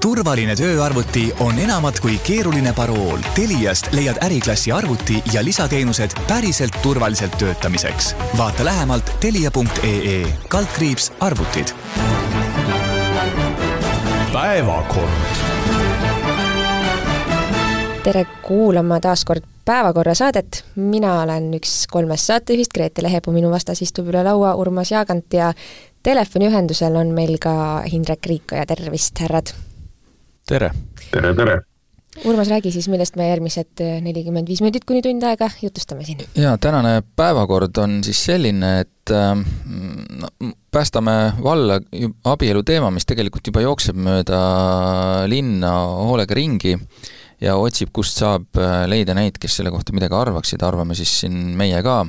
turvaline tööarvuti on enamat kui keeruline parool. Teliast leiad äriklassi arvuti ja lisateenused päriselt turvaliselt töötamiseks. vaata lähemalt telia.ee kaldkriips arvutid. päevakord. Tere kuulama taas kord Päevakorra saadet, mina olen üks kolmest saatejuhist, Grete Lehepuu, minu vastas istub üle laua Urmas Jaagant ja telefoniühendusel on meil ka Hindrek Riikoja, tervist, härrad! tere! tere, tere! Urmas, räägi siis, millest me järgmised nelikümmend viis minutit kuni tund aega jutustame siin. jaa, tänane päevakord on siis selline, et äh, no, päästame valla abielu teema, mis tegelikult juba jookseb mööda linna hoolega ringi ja otsib, kust saab äh, leida neid, kes selle kohta midagi arvaksid, arvame siis siin meie ka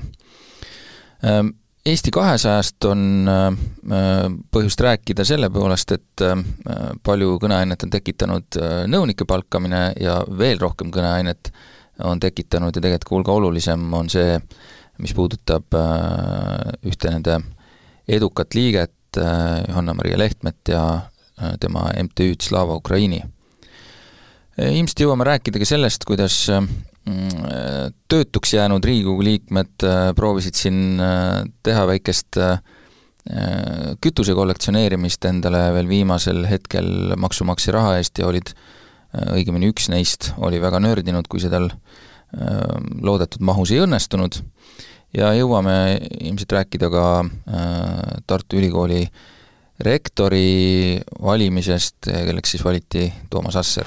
ähm, Eesti kahesajast on äh, põhjust rääkida selle poolest, et äh, palju kõneainet on tekitanud äh, nõunike palkamine ja veel rohkem kõneainet on tekitanud ja tegelikult hulga olulisem on see, mis puudutab ühte nende edukat liiget, Johanna-Maria Lehtmet ja tema MTÜ-d Slava Ukraini. Ilmselt jõuame rääkida ka sellest, kuidas Mm, töötuks jäänud Riigikogu liikmed äh, proovisid siin äh, teha väikest äh, kütuse kollektsioneerimist endale veel viimasel hetkel maksumaksja raha eest ja olid, õigemini üks neist oli väga nördinud, kui see tal loodetud mahus ei õnnestunud, ja jõuame ilmselt rääkida ka Tartu Ülikooli rektori valimisest, kelleks siis valiti Toomas Asser.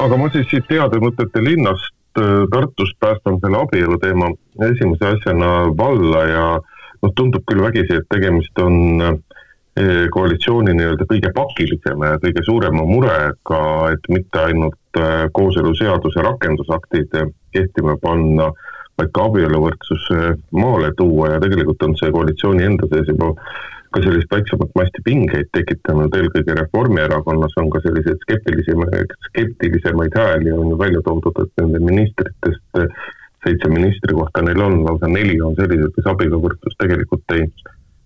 Aga ma siis siit heade mõtete linnast äh, Tartust päästan selle abielu teema esimese asjana valla ja noh, tundub küll vägisi, et tegemist on äh, koalitsiooni nii-öelda kõige pakilisema ja kõige suurema murega, et mitte ainult kooseluseaduse rakendusaktid kehtima panna, vaid ka abieluvõrdsus maale tuua ja tegelikult on see koalitsiooni enda sees juba ka sellist väiksemat masti pingeid tekitanud, eelkõige Reformierakonnas on ka selliseid skeptilisemaid, skeptilisemaid hääli on ju välja toodud, et nende ministritest seitse ministri kohta neil on, lausa neli on sellised, kes abieluvõrdsust tegelikult ei,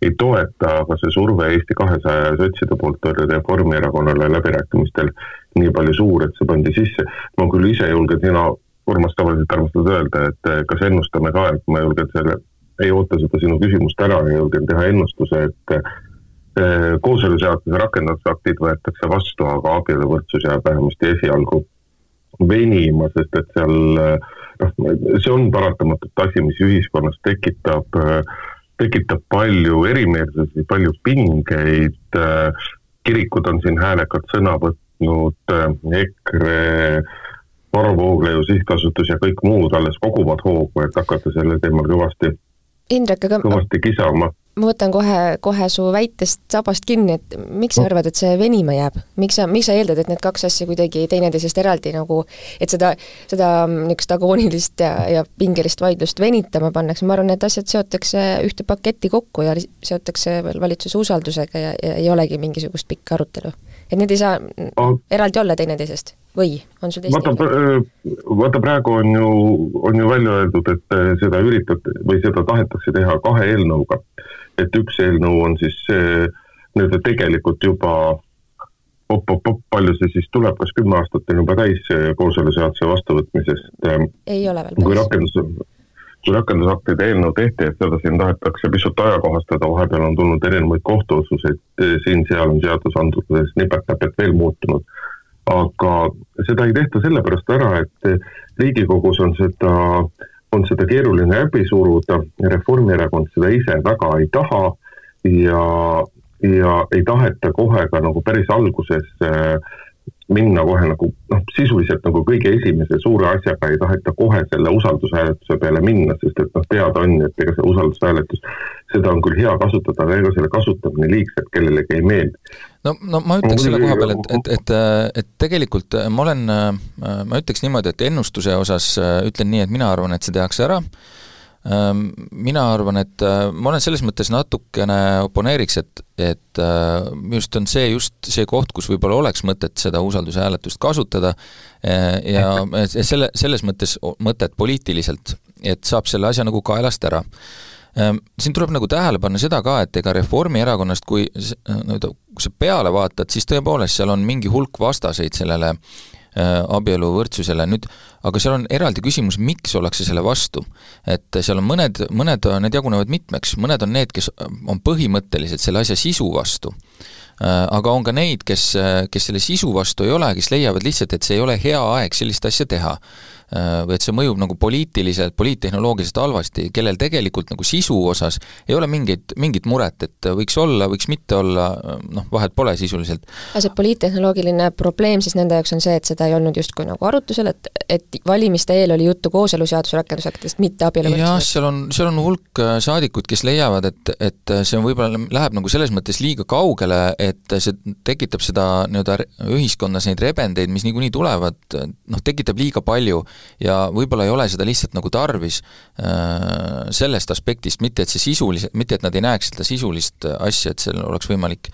ei toeta, aga see surve Eesti kahesaja ja sotside poolt oli Reformierakonnale läbirääkimistel nii palju suur, et see pandi sisse. ma küll ise julgen, sina, Urmas, tavaliselt armastad öelda, et kas ennustame ka, et ma julgen selle ei oota seda sinu küsimust ära ja julgen teha ennustuse, et eh, kooseluseaduse rakendusaktid võetakse vastu, aga abieluvõrdsus jääb vähemasti esialgu venima, sest et seal noh, see on paratamatult asi, mis ühiskonnas tekitab, tekitab palju erimeelsusi, palju pingeid, kirikud on siin häälekalt sõna võtnud, EKRE Varro Vooglaiu sihtasutus ja kõik muud alles koguvad hoogu, et hakata sellel teemal kõvasti kõvasti kisama. ma võtan kohe, kohe su väitest sabast kinni, et miks sa arvad, et see venima jääb? miks sa, miks sa eeldad, et need kaks asja kuidagi teineteisest eraldi nagu, et seda, seda niisugust agoonilist ja, ja pingelist vaidlust venitama pannakse, ma arvan, need asjad seotakse ühte paketti kokku ja seotakse veel valitsuse usaldusega ja, ja ei olegi mingisugust pikka arutelu. et need ei saa eraldi olla teineteisest või on sul teist vaata, äh, vaata praegu on ju, on ju välja öeldud, et äh, seda üritate või seda tahetakse teha kahe eelnõuga. et üks eelnõu on siis see nii-öelda tegelikult juba op-op-op, palju see siis tuleb, kas kümme aastat on juba täis kooseluseaduse vastuvõtmisest? Ähm, ei ole veel. kui rakendus, kui rakendusaktide eelnõu tehti, et seda siin tahetakse pisut ajakohastada, vahepeal on tulnud erinevaid kohtuotsuseid, siin-seal on seadusandluses nipet-näpet veel muutunud aga seda ei tehta sellepärast ära, et Riigikogus on seda, on seda keeruline läbi suruda, Reformierakond seda ise väga ei taha ja, ja ei taheta kohe ka nagu päris alguses äh, minna kohe nagu noh, sisuliselt nagu kõige esimese suure asjaga ei taheta kohe selle usaldushääletuse peale minna, sest et noh, teada on, et ega see usaldushääletus, seda on küll hea kasutada, aga ega selle kasutamine liigselt kellelegi ei meeldi. no, no ma ütleks selle koha peal, et, et, et, et tegelikult ma olen, ma ütleks niimoodi, et ennustuse osas ütlen nii, et mina arvan, et see tehakse ära mina arvan, et äh, ma olen selles mõttes natukene oponeeriks, et, et äh, minu arust on see just see koht, kus võib-olla oleks mõtet seda usaldushääletust kasutada. Äh, ja selle, selles mõttes mõtet poliitiliselt, et saab selle asja nagu kaelast ära. Ehm, siin tuleb nagu tähele panna seda ka, et ega Reformierakonnast, kui nii-öelda, kui sa peale vaatad, siis tõepoolest seal on mingi hulk vastaseid sellele äh, abieluvõrdsusele, nüüd aga seal on eraldi küsimus, miks ollakse selle vastu. et seal on mõned, mõned, need jagunevad mitmeks, mõned on need, kes on põhimõtteliselt selle asja sisu vastu äh, aga on ka neid, kes, kes selle sisu vastu ei ole, kes leiavad lihtsalt, et see ei ole hea aeg sellist asja teha. Äh, või et see mõjub nagu poliitiliselt, poliittehnoloogiliselt halvasti, kellel tegelikult nagu sisu osas ei ole mingit, mingit muret, et võiks olla, võiks mitte olla, noh, vahet pole sisuliselt. aga see poliittehnoloogiline probleem siis nende jaoks on see, et seda ei olnud justkui nagu arutusel, et, et valimiste eel oli juttu kooseluseaduse rakendusaktidest, mitte abieluvõrdsusest? jah, seal on, seal on hulk äh, saadikuid, kes leiavad, et, et see on võib-olla, läheb nagu selles mõttes liiga kaugele, et see tekitab seda nii-öelda ühiskonnas neid rebendeid, mis niikuinii tulevad, noh, tekitab liiga palju ja võib-olla ei ole seda lihtsalt nagu tarvis äh, sellest aspektist, mitte et see sisuliselt, mitte et nad ei näeks seda sisulist asja, et seal oleks võimalik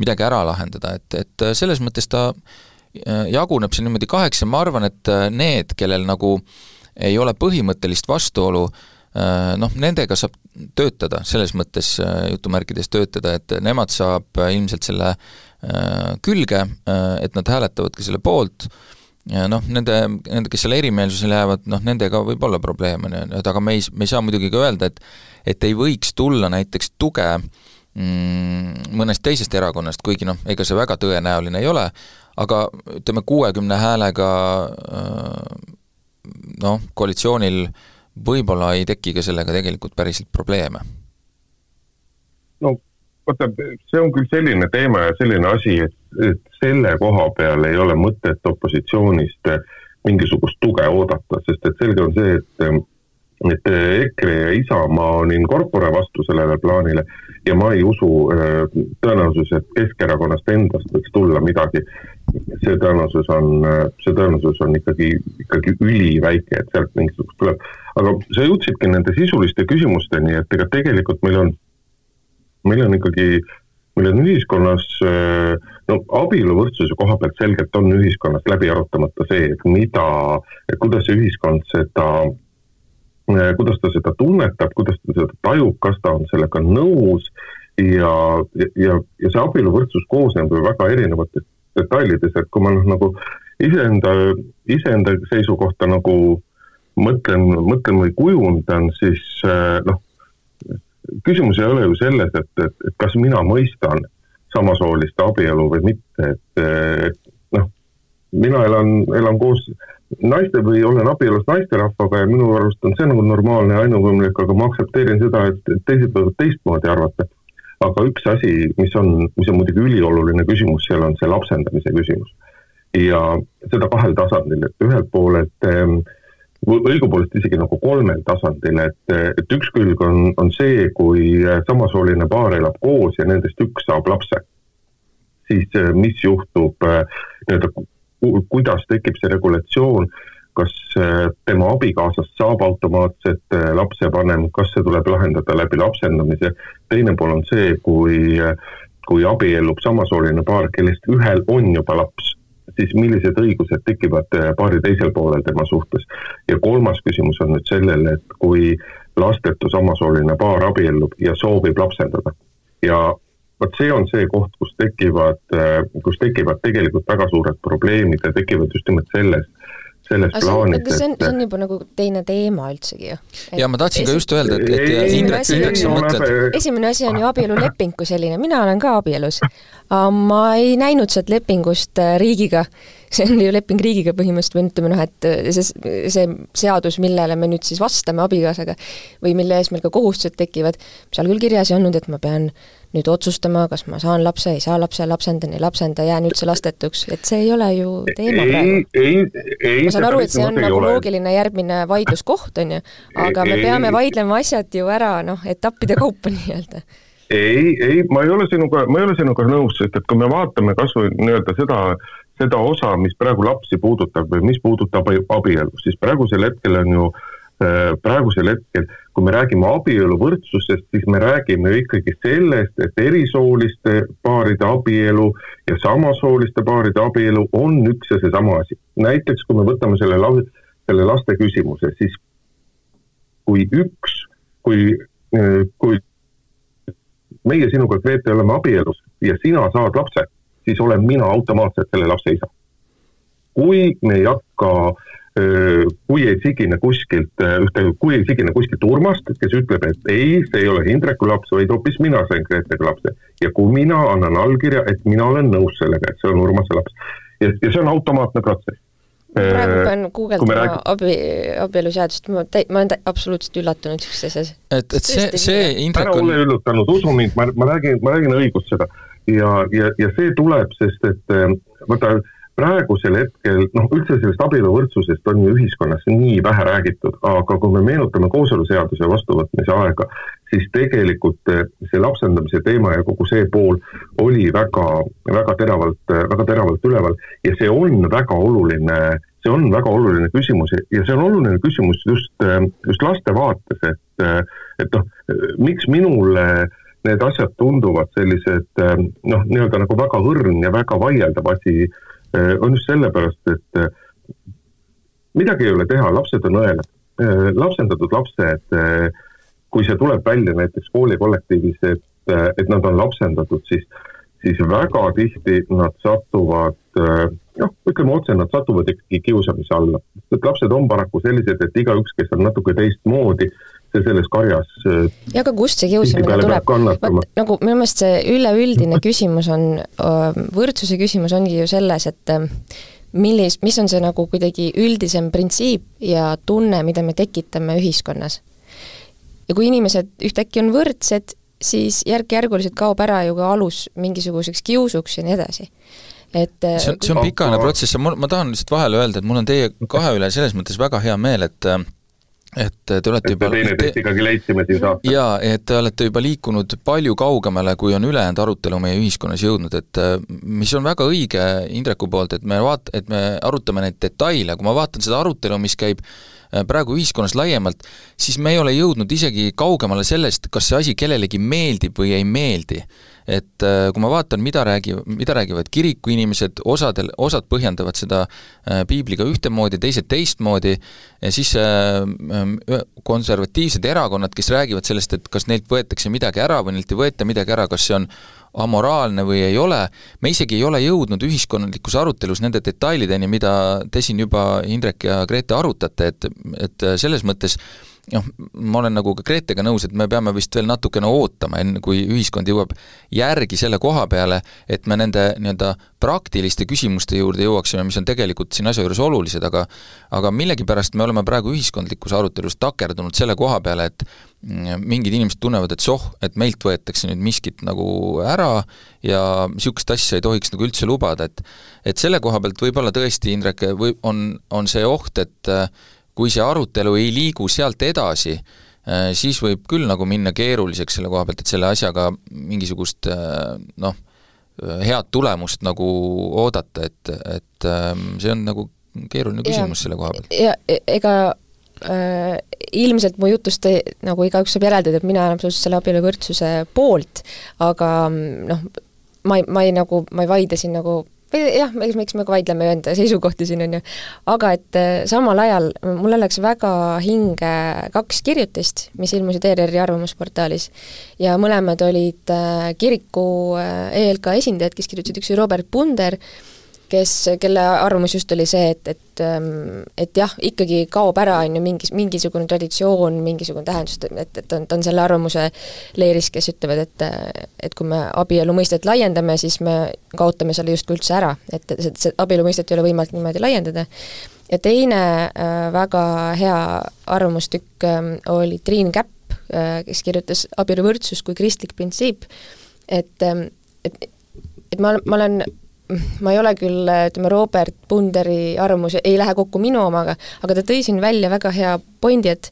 midagi ära lahendada, et, et selles mõttes ta äh, jaguneb see niimoodi kaheks ja ma arvan, et äh, need, kellel nagu ei ole põhimõttelist vastuolu, noh, nendega saab töötada, selles mõttes jutumärkides töötada, et nemad saab ilmselt selle külge, et nad hääletavadki selle poolt, ja noh, nende, nende, kes selle erimeelsusele jäävad, noh nendega võib olla probleem, on ju, et aga me ei, me ei saa muidugi ka öelda, et et ei võiks tulla näiteks tuge mm, mõnest teisest erakonnast, kuigi noh, ega see väga tõenäoline ei ole, aga ütleme, kuuekümne häälega noh, koalitsioonil võib-olla ei teki ka sellega tegelikult päriselt probleeme. no vaata, see on küll selline teema ja selline asi, et, et selle koha peal ei ole mõtet opositsioonist mingisugust tuge oodata, sest et selge on see, et et EKRE ja Isamaa on in corpore vastu sellele plaanile ja ma ei usu tõenäosus, et Keskerakonnast endast võiks tulla midagi. see tõenäosus on, see tõenäosus on ikkagi, ikkagi üliväike, et sealt mingisugust tuleb. aga sa jõudsidki nende sisuliste küsimusteni, et ega tegelikult meil on meil on ikkagi, meil on ühiskonnas no abieluvõrdsuse koha pealt selgelt on ühiskonnas läbi arutamata see, et mida, kuidas ühiskond seda, kuidas ta seda tunnetab, kuidas ta seda tajub, kas ta on sellega nõus ja, ja, ja see abieluvõrdsus koosneb ju väga erinevatest detailidest, et kui ma noh, nagu iseenda, iseenda seisukohta nagu mõtlen, mõtlen või kujundan, siis noh, küsimus ei ole ju selles, et, et, et kas mina mõistan samasoolist abielu või mitte, et, et noh, mina elan, elan koos naiste või olen abielus naisterahvaga ja minu arust on see nagu normaalne ja ainuvõimalik, aga ma aktsepteerin seda, et teised võivad teistmoodi arvata. aga üks asi, mis on, mis on muidugi ülioluline küsimus, seal on see lapsendamise küsimus. ja seda kahel tasandil, et ühelt poolelt äh, õigupoolest isegi nagu kolmel tasandil, et, et üks külg on, on see, kui samasooline paar elab koos ja nendest üks saab lapse. siis eh, mis juhtub eh, nii-öelda, kuidas tekib see regulatsioon, kas eh, tema abikaasast saab automaatselt lapsevanem, kas see tuleb lahendada läbi lapsendamise, teine pool on see, kui kui abiellub samasooline paar, kellest ühel on juba laps siis millised õigused tekivad äh, paari teisel poolel tema suhtes. ja kolmas küsimus on nüüd sellele, et kui lastetu samasooline paar abiellub ja soovib lapsendada ja vot see on see koht, kus tekivad, äh, kus tekivad tegelikult väga suured probleemid ja tekivad just nimelt sellest, selles aga plaanis, et see on, see on juba nagu teine teema üldsegi ju. ja ma tahtsin ka just öelda, et, et Indrek, Indrek, sa mõtled esimene asi on ju abieluleping kui selline, mina olen ka abielus. ma ei näinud sealt lepingust äh, riigiga, see on ju leping riigiga põhimõtteliselt või ütleme noh, et äh, see, see seadus, millele me nüüd siis vastame abikaasaga või mille ees meil ka kohustused tekivad, seal küll kirjas ei olnud, et ma pean nüüd otsustama, kas ma saan lapse, ei saa lapse, lapsendan, ei lapsenda, jään üldse lastetuks, et see ei ole ju teema praegu. ma saan aru, et see on nagu ole. loogiline järgmine vaidluskoht, on ju, aga ei, me peame ei, vaidlema asjad ju ära noh, etappide kaupa nii-öelda. ei, ei, ma ei ole sinuga, ma ei ole sinuga nõus, sest et kui me vaatame kas või nii-öelda seda, seda osa, mis praegu lapsi puudutab või mis puudutab abielu, siis praegusel hetkel on ju äh, praegusel hetkel kui me räägime abieluvõrdsusest, siis me räägime ikkagi sellest, et erisooliste paaride abielu ja samasooliste paaride abielu on üks ja seesama asi. näiteks kui me võtame selle, selle laste küsimuse, siis kui üks, kui kui meie sinuga, Grete, oleme abielus ja sina saad lapse, siis olen mina automaatselt selle lapse isa. kui me ei hakka kui ei sigine kuskilt ühte, kui ei sigine kuskilt Urmast, kes ütleb, et ei, see ei ole Hindreku laps, vaid hoopis mina sain Gretega lapse. ja kui mina annan allkirja, et mina olen nõus sellega, et see on Urmase laps. ja, ja see on automaatne protsess praegu pean guugeldama räägin... abi, abieluseadust, ma täi-, ma olen absoluutselt üllatunud niisuguses asjas. et, et see, see Indrek on ära ole üllatunud, usu mind, ma, ma räägin, ma räägin õigust seda. ja, ja, ja see tuleb, sest et vaata, praegusel hetkel, noh, üldse sellest abieluvõrdsusest on ju ühiskonnas nii vähe räägitud, aga kui me meenutame kooseluseaduse vastuvõtmise aega, siis tegelikult eh, see lapsendamise teema ja kogu see pool oli väga, väga teravalt, väga teravalt üleval. Ja see on väga oluline, see on väga oluline küsimus ja see on oluline küsimus just, eh, just laste vaates, et, eh, et noh, miks minule need asjad tunduvad sellised noh, nii-öelda nagu väga õrn ja väga vaieldav asi Äh, on just sellepärast, et äh, midagi ei ole teha, lapsed on õelad. Äh, lapsendatud lapsed, kui see tuleb välja näiteks koolikollektiivis, et, et nad on lapsendatud, siis, siis väga tihti nad satuvad noh, ütleme otse, nad satuvad ikkagi kiusamise alla. et lapsed on paraku sellised, et igaüks, kes on natuke teistmoodi, see selles karjas ja aga kust see kiusamine tuleb? vot nagu minu meelest see üleüldine küsimus on, võrdsuse küsimus ongi ju selles, et millis, mis on see nagu kuidagi üldisem printsiip ja tunne, mida me tekitame ühiskonnas. ja kui inimesed ühtäkki on võrdsed, siis järk-järguliselt kaob ära ju ka alus mingisuguseks kiusuks ja nii edasi et see on, see on pikaajaline protsess ja mul, ma tahan lihtsalt vahele öelda, et mul on teie kahe üle selles mõttes väga hea meel, et et te olete juba teineteist ikkagi leidsime siin saates. jaa, et te olete juba liikunud palju kaugemale, kui on ülejäänud arutelu meie ühiskonnas jõudnud, et äh, mis on väga õige Indreku poolt, et me vaat-, et me arutame neid detaile, kui ma vaatan seda arutelu, mis käib äh, praegu ühiskonnas laiemalt, siis me ei ole jõudnud isegi kaugemale sellest, kas see asi kellelegi meeldib või ei meeldi. Et äh, kui ma vaatan, mida räägi-, mida räägivad kiriku inimesed, osadel, osad põhjendavad seda äh, piibliga ühtemoodi, teised teistmoodi, siis äh, konservatiivsed erakonnad, kes räägivad sellest, et kas neilt võetakse midagi ära või neilt ei võeta midagi ära, kas see on amoraalne või ei ole, me isegi ei ole jõudnud ühiskondlikus arutelus nende detailideni, mida te siin juba, Indrek ja Grete, arutate, et, et selles mõttes äh, noh, ma olen nagu ka Gretega nõus, et me peame vist veel natukene ootama, enne kui ühiskond jõuab järgi selle koha peale, et me nende nii-öelda praktiliste küsimuste juurde jõuaksime, mis on tegelikult siin asja juures olulised, aga aga millegipärast me oleme praegu ühiskondlikus arutelus takerdunud selle koha peale, et mm, mingid inimesed tunnevad, et soh, et meilt võetakse nüüd miskit nagu ära ja niisugust asja ei tohiks nagu üldse lubada, et et selle koha pealt võib-olla tõesti, Indrek, või on, on see oht, et kui see arutelu ei liigu sealt edasi, äh, siis võib küll nagu minna keeruliseks selle koha pealt, et selle asjaga mingisugust äh, noh, head tulemust nagu oodata, et, et ähm, see on nagu keeruline küsimus ja, selle koha pealt. ja e-, ega äh, ilmselt mu jutust ei, nagu igaüks saab järeldada, et mina olen absoluutselt selle abieluvõrdsuse poolt, aga noh, ma ei, ma ei nagu, ma ei vaidle siin nagu või jah, eks, eks me ka vaidleme enda seisukohti siin, on ju, aga et äh, samal ajal mulle läks väga hinge kaks kirjutist, mis ilmusid ERR-i arvamusportaalis. Ja mõlemad olid äh, kiriku äh, ELK esindajad, kes kirjutasid, üks oli Robert Punder, kes, kelle arvamus just oli see, et, et ähm, et jah, ikkagi kaob ära, on ju, mingis, mingisugune traditsioon, mingisugune tähendus, et, et on, ta on selle arvamuse leeris, kes ütlevad, et et kui me abielu mõistet laiendame, siis me kaotame selle justkui üldse ära, et see, see abielu mõistet ei ole võimalik niimoodi laiendada. ja teine äh, väga hea arvamustükk äh, oli Triin Käpp äh,, kes kirjutas abieluvõrdsus kui kristlik printsiip, et äh, et, et ma, ma olen ma ei ole küll, ütleme, Robert Punderi arvamus ei lähe kokku minu omaga, aga ta tõi siin välja väga hea pointi, et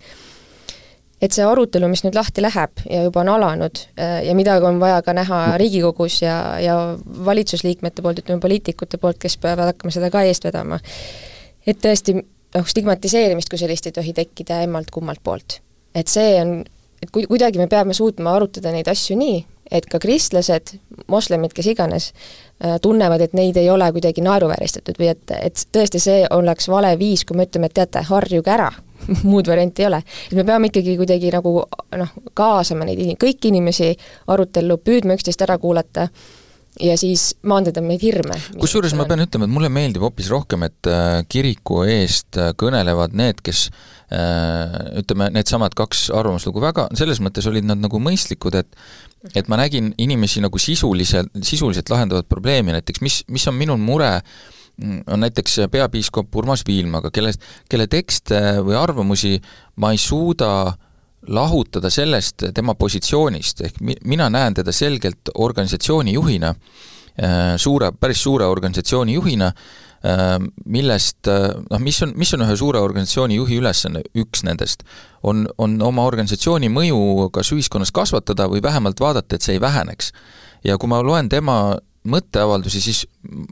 et see arutelu, mis nüüd lahti läheb ja juba on alanud äh, ja mida on vaja ka näha Riigikogus ja, ja valitsusliikmete poolt, ütleme poliitikute poolt, kes peavad hakkama seda ka eest vedama, et tõesti noh, stigmatiseerimist kui sellist ei tohi tekkida emmalt-kummalt poolt. et see on, et kui, kuidagi me peame suutma arutada neid asju nii, et ka kristlased, moslemid, kes iganes, äh, tunnevad, et neid ei ole kuidagi naeruvääristatud või et, et tõesti see oleks vale viis, kui me ütleme, et teate, harjuge ära muud varianti ei ole. et me peame ikkagi kuidagi nagu noh, kaasama neid, kõiki inimesi arutellu, püüdma üksteist ära kuulata ja siis maandada neid hirme. kusjuures ma pean ütlema, et mulle meeldib hoopis rohkem, et äh, kiriku eest äh, kõnelevad need, kes ütleme, needsamad kaks arvamuslugu väga, selles mõttes olid nad nagu mõistlikud, et et ma nägin inimesi nagu sisuliselt, sisuliselt lahendavat probleemi, näiteks mis, mis on minul mure, on näiteks peapiiskop Urmas Viilmaga, kellest, kelle tekste või arvamusi ma ei suuda äh, lahutada sellest tema positsioonist, ehk mi-, mina näen teda selgelt organisatsiooni juhina, äh, suure, päris suure organisatsiooni juhina, äh, millest noh, mis on, mis on ühe suure organisatsiooni juhi ülesanne, üks nendest, on, on oma organisatsiooni mõju kas ühiskonnas kasvatada või vähemalt vaadata, et see ei väheneks. ja kui ma loen tema mõtteavaldusi, siis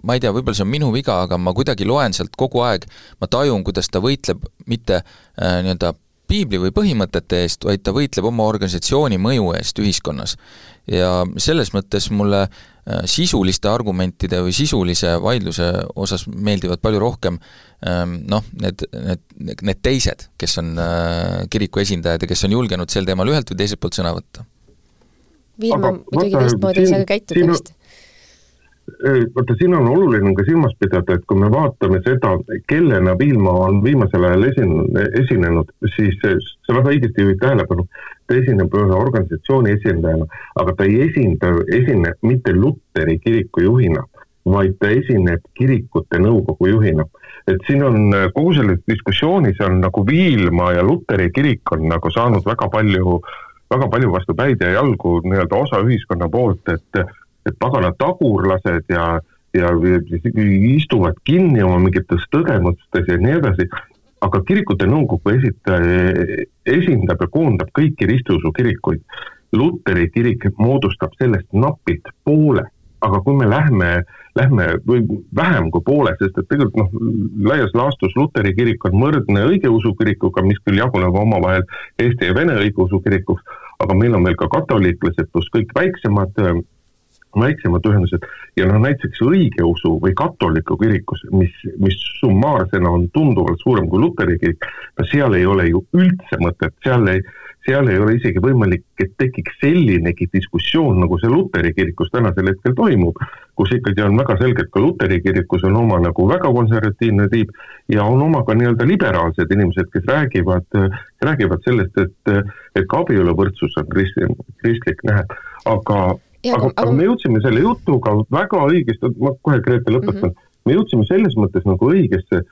ma ei tea, võib-olla see on minu viga, aga ma kuidagi loen sealt kogu aeg, ma tajun, kuidas ta võitleb mitte äh, nii-öelda piibli või põhimõtete eest, vaid ta võitleb oma organisatsiooni mõju eest ühiskonnas. Ja selles mõttes mulle äh, sisuliste argumentide või sisulise vaidluse osas meeldivad palju rohkem ähm, noh, need, need, need teised, kes on äh, kiriku esindajad ja kes on julgenud sel teemal ühelt või teiselt poolt sõna võtta. Viilma muidugi teistmoodi ei saa ka käituda vist vaata, siin on oluline ka silmas pidada, et kui me vaatame seda, kellena Viilma on viimasel ajal esin-, esinenud, siis sa väga õigesti juhid tähelepanu, ta esineb ühe organisatsiooni esindajana, aga ta ei esinda, esine mitte Luteri kiriku juhina, vaid ta esineb kirikute nõukogu juhina. et siin on kogu selles diskussioonis on nagu Viilma ja Luteri kirik on nagu saanud väga palju väga palju vastu päid ja jalgu nii-öelda osa ühiskonna poolt, et et pagana tagurlased ja, ja istuvad kinni oma mingites tõdemustes ja nii edasi, aga kirikute nõukogu esitaja, esindab ja koondab kõiki ristiusu kirikuid. Luteri kirik moodustab sellest napilt poole, aga kui me lähme, lähme või vähem kui poole, sest et tegelikult noh, laias laastus Luteri kirik on võrdne õigeusu kirikuga, mis küll jaguneb omavahel Eesti ja Vene õigeusu kirikuks, aga meil on veel ka katoliiklased pluss kõik väiksemad väiksemad ühendused ja noh, näiteks õigeusu või katoliku kirikus, mis, mis summaarsena on tunduvalt suurem kui luteri kirik, no seal ei ole ju üldse mõtet, seal ei, seal ei ole isegi võimalik, et tekiks sellinegi diskussioon, nagu see luteri kirikus tänasel hetkel toimub, kus ikkagi on väga selgelt ka luteri kirikus on oma nagu väga konservatiivne tiib ja on oma ka nii-öelda liberaalsed inimesed, kes räägivad, räägivad sellest, et, et ka abieluvõrdsus on kristlik, kristlik nähe, aga aga, aga me jõudsime selle jutuga väga õigesti, ma kohe Grete lõpetan mm, -hmm. me jõudsime selles mõttes nagu õigesse,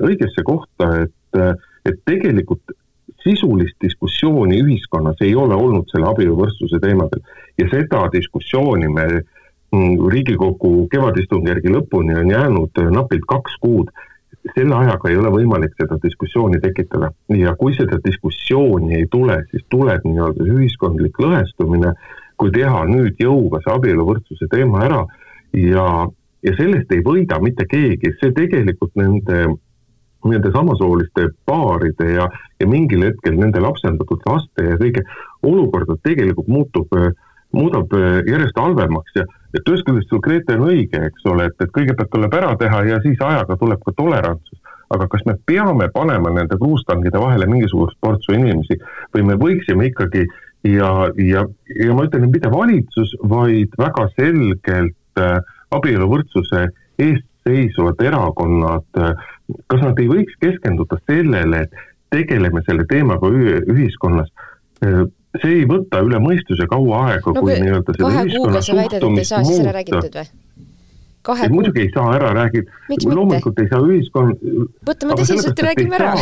õigesse kohta, et, et tegelikult sisulist diskussiooni ühiskonnas ei ole olnud selle abieluvõrdsuse teemadel ja seda diskussiooni me mm, Riigikogu kevadistungjärgi lõpuni on jäänud napilt kaks kuud. selle ajaga ei ole võimalik seda diskussiooni tekitada ja kui seda diskussiooni ei tule, siis tuleb nii-öelda ühiskondlik lõhestumine äh, kui teha nüüd jõuga see abieluvõrdsuse teema ära ja, ja sellest ei võida mitte keegi, see tegelikult nende nende samasooliste paaride ja, ja mingil hetkel nende lapsendatud laste ja kõige olukorda tegelikult muutub, muudab järjest halvemaks ja et ühest küljest sul, Grete, on õige, eks ole, et, et kõigepealt tuleb ära teha ja siis ajaga tuleb ka tolerantsus. aga kas me peame panema nende kruustangide vahele mingisugust portsu inimesi või me võiksime ikkagi ja, ja, ja ma ütlen, mitte valitsus, vaid väga selgelt äh, abieluvõrdsuse eest seisvad erakonnad. Kas nad ei võiks keskenduda sellele, et tegeleme selle teemaga ühiskonnas? Äh,, see ei võta üle mõistuse kaua aega no,, kui nii-öelda selle ühiskonna suhtumist muuta. kahe kuu. muidugi ei saa ära räägida, loomulikult ei saa ühiskond. võtame tõsiselt ja räägime ära.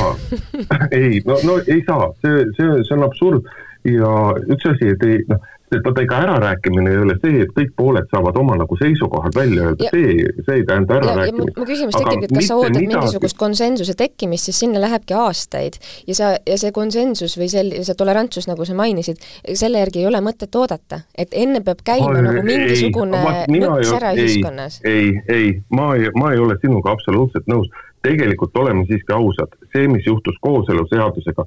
ei, no, no ei saa, see, see, see on absurd ja üks asi, et ei noh, et vaata, ega ärarääkimine ei ole see, et kõik pooled saavad oma nagu seisukohad välja öelda, see, see ei tähenda ärarääkimist. mu küsimus tekibki, et kas sa ootad midagi... mingisugust konsensuse tekkimist, siis sinna lähebki aastaid ja sa, ja see konsensus või sel-, see tolerantsus, nagu sa mainisid, selle järgi ei ole mõtet oodata, et enne peab käima ma, nagu mingisugune nõks ära ühiskonnas. ei, ei, ma ei, ma ei ole sinuga absoluutselt nõus. tegelikult oleme siiski ausad, see, mis juhtus kooseluseadusega,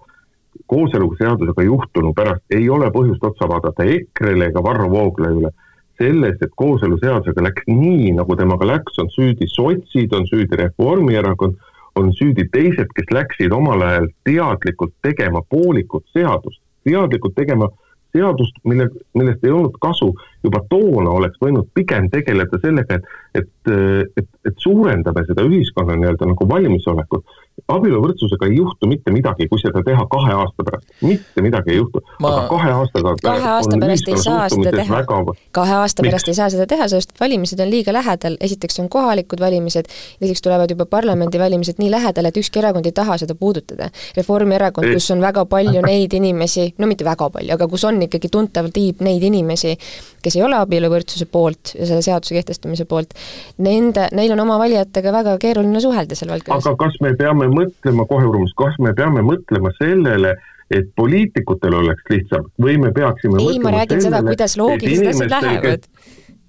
kooseluseadusega juhtunu pärast ei ole põhjust otsa vaadata EKRE-le ega Varro Vooglaiule. selles, et kooseluseadusega läks nii, nagu temaga läks, on süüdi sotsid, on süüdi Reformierakond, on süüdi teised, kes läksid omal ajal teadlikult tegema poolikut seadust, teadlikult tegema seadust, mille, millest ei olnud kasu, juba toona oleks võinud pigem tegeleda sellega, et, et, et, et suurendame seda ühiskonna nii-öelda nagu valmisolekut abieluvõrdsusega ei juhtu mitte midagi, kui seda teha kahe aasta pärast, mitte midagi ei juhtu aga kahe aastaga kahe aasta pärast ei saa seda teha väga..., kahe aasta Miks? pärast ei saa seda teha, sest valimised on liiga lähedal, esiteks on kohalikud valimised, teiseks tulevad juba parlamendivalimised nii lähedal, et ükski erakond ei taha seda puudutada. Reformierakond, kus on väga palju neid inimesi, no mitte väga palju, aga kus on ikkagi tuntav tiib neid inimesi, kes ei ole abieluvõrdsuse poolt ja selle seaduse kehtestamise poolt, nende, neil on oma valijatega väga keeruline suhelda seal valdkonnas. aga kas me peame peame mõtlema kohe, Urmas, kas me peame mõtlema sellele, et poliitikutel oleks lihtsam või me peaksime ei, ma räägin sellele, seda, kuidas loogilised asjad lähevad.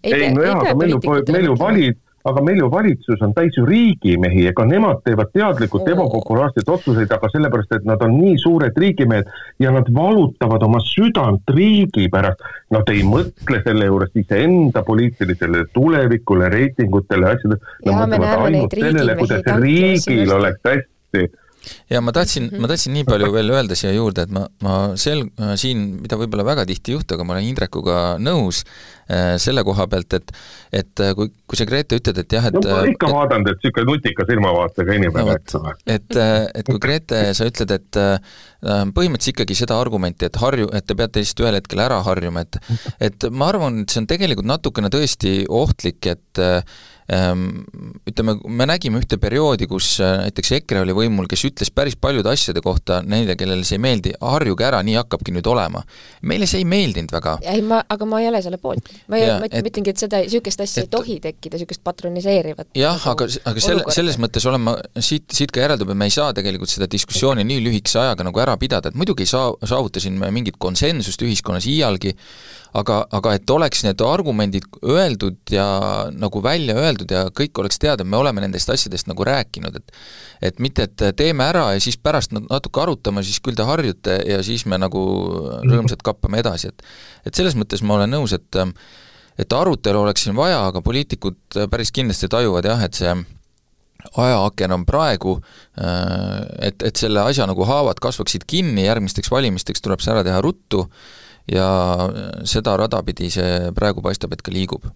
ei, ei no jaa, aga meil ju, meil ju valid, aga meil ju valitsus on täis ju riigimehi, ega nemad teevad teadlikult oh. ebapopulaarseid otsuseid, aga sellepärast, et nad on nii suured riigimehed ja nad valutavad oma südant riigi pärast. Nad ei mõtle selle juures iseenda poliitilisele tulevikule, reitingutele, asjadele. Nad mõtlevad ainult sellele, kuidas riigil oleks hästi ja ma tahtsin, ma tahtsin nii palju veel öelda siia juurde, et ma, ma sel-, siin, mida võib-olla väga tihti ei juhtu, aga ma olen Indrekuga nõus äh, selle koha pealt, et et äh, kui, kui sa, Grete, ütled, et jah, et no ma olen ikka vaadanud, et niisugune nutika silmavaatega inimene no,, eks ole. et, äh, et kui Grete, sa ütled, et põhimõtteliselt ikkagi seda argumenti, et harju, et te peate lihtsalt ühel hetkel ära harjuma, et et ma arvan, et see on tegelikult natukene tõesti ohtlik, et ütleme, me nägime ühte perioodi, kus äh, näiteks EKRE oli võimul, kes ütles päris paljude asjade kohta neile, kellele see ei meeldi, harjuge ära, nii hakkabki nüüd olema. meile see ei meeldinud väga. ei, ma, aga ma ei ole selle poolt. ma ei, ma ütlengi, et seda, niisugust asja et, ei tohi tekkida, niisugust patroniseerivat jah, nagu aga, aga selle, selles mõttes olen ma, siit, siit ka järeldub, et me ei saa tegelikult seda diskussiooni nii lühikese ajaga nagu ära pidada, et muidugi ei saa, saavutasime mingit konsensust ühiskonnas iialgi, aga, aga et oleks need argumendid öeldud ja nagu välja öeldud ja kõik oleks teada, me oleme nendest asjadest nagu rääkinud, et et mitte, et teeme ära ja siis pärast natuke arutame, siis küll te harjute ja siis me nagu rõõmsalt kappame edasi, et et selles mõttes ma olen nõus, et et arutelu oleks siin vaja, aga poliitikud päris kindlasti tajuvad jah, et see ajaaken on praegu, et, et selle asja nagu haavad kasvaksid kinni, järgmisteks valimisteks tuleb see ära teha ruttu ja seda rada pidi see praegu paistab, et ka liigub.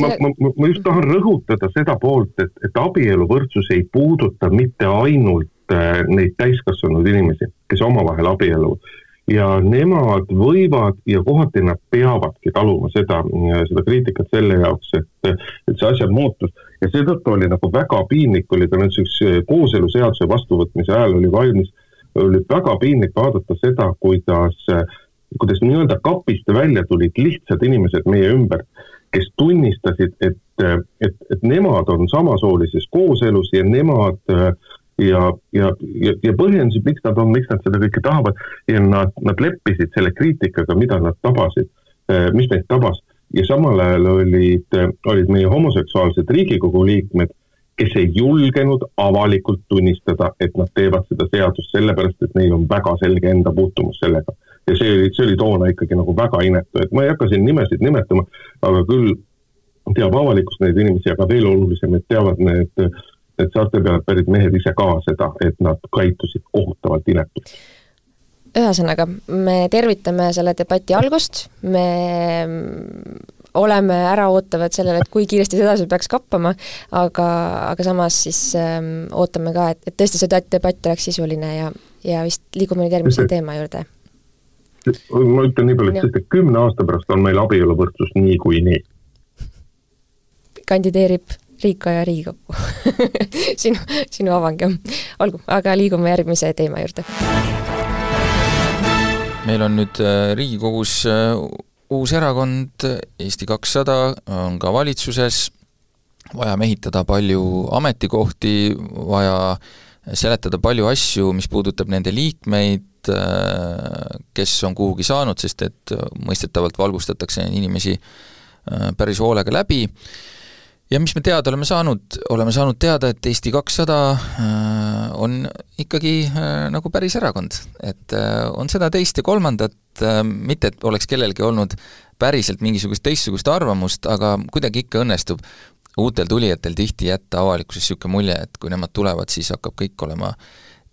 ma, ma, ma just tahan rõhutada seda poolt, et, et abieluvõrdsus ei puuduta mitte ainult äh, neid täiskasvanud inimesi, kes omavahel abielluvad ja nemad võivad ja kohati nad peavadki taluma seda, seda kriitikat selle jaoks, et, et see asja muutus ja seetõttu oli nagu väga piinlik, oli ka näiteks kooseluseaduse vastuvõtmise ajal oli valmis, oli väga piinlik vaadata seda, kuidas äh, kuidas nii-öelda kapist välja tulid lihtsad inimesed meie ümber, kes tunnistasid, et, et, et nemad on samasoolises kooselus ja nemad ja, ja, ja, ja põhjendasid, miks nad on, miks nad seda kõike tahavad ja nad, nad leppisid selle kriitikaga, mida nad tabasid, mis neid tabas. Ja samal ajal olid, olid meie homoseksuaalsed Riigikogu liikmed, kes ei julgenud avalikult tunnistada, et nad teevad seda seadust sellepärast, et neil on väga selge enda puutumus sellega ja see oli, see oli toona ikkagi nagu väga inetu, et ma ei hakka siin nimesid nimetama, aga küll teab avalikkus neid inimesi, aga veel olulisem, et teavad need, need saarte pealt pärit mehed ise ka seda, et nad käitusid kohutavalt inetult. Ühesõnaga, me tervitame selle debati algust, me oleme äraootavad sellele, et kui kiiresti see edasi peaks kappama, aga, aga samas siis ähm, ootame ka, et, et tõesti see debatt oleks sisuline ja, ja vist liigume nüüd järgmise teema juurde ma ütlen nii palju, et sest et kümne aasta pärast on meil abieluvõrdsus niikuinii. kandideerib Riiko ja Riigikokku sinu, sinu avang jah. olgu, aga liigume järgmise teema juurde. meil on nüüd äh, Riigikogus äh, uus erakond, Eesti kakssada, on ka valitsuses, vaja mehitada palju ametikohti, vaja seletada palju asju, mis puudutab nende liikmeid, Äh, kes on kuhugi saanud, sest et mõistetavalt valgustatakse inimesi äh, päris hoolega läbi, ja mis me teada oleme saanud, oleme saanud teada, et Eesti kakssada äh, on ikkagi nagu päris erakond. et on seda teist ja kolmandat, mitte et oleks kellelgi olnud päriselt mingisugust teistsugust arvamust, aga kuidagi ikka õnnestub uutel tulijatel tihti jätta avalikkuses niisugune mulje, et kui nemad tulevad, siis hakkab kõik olema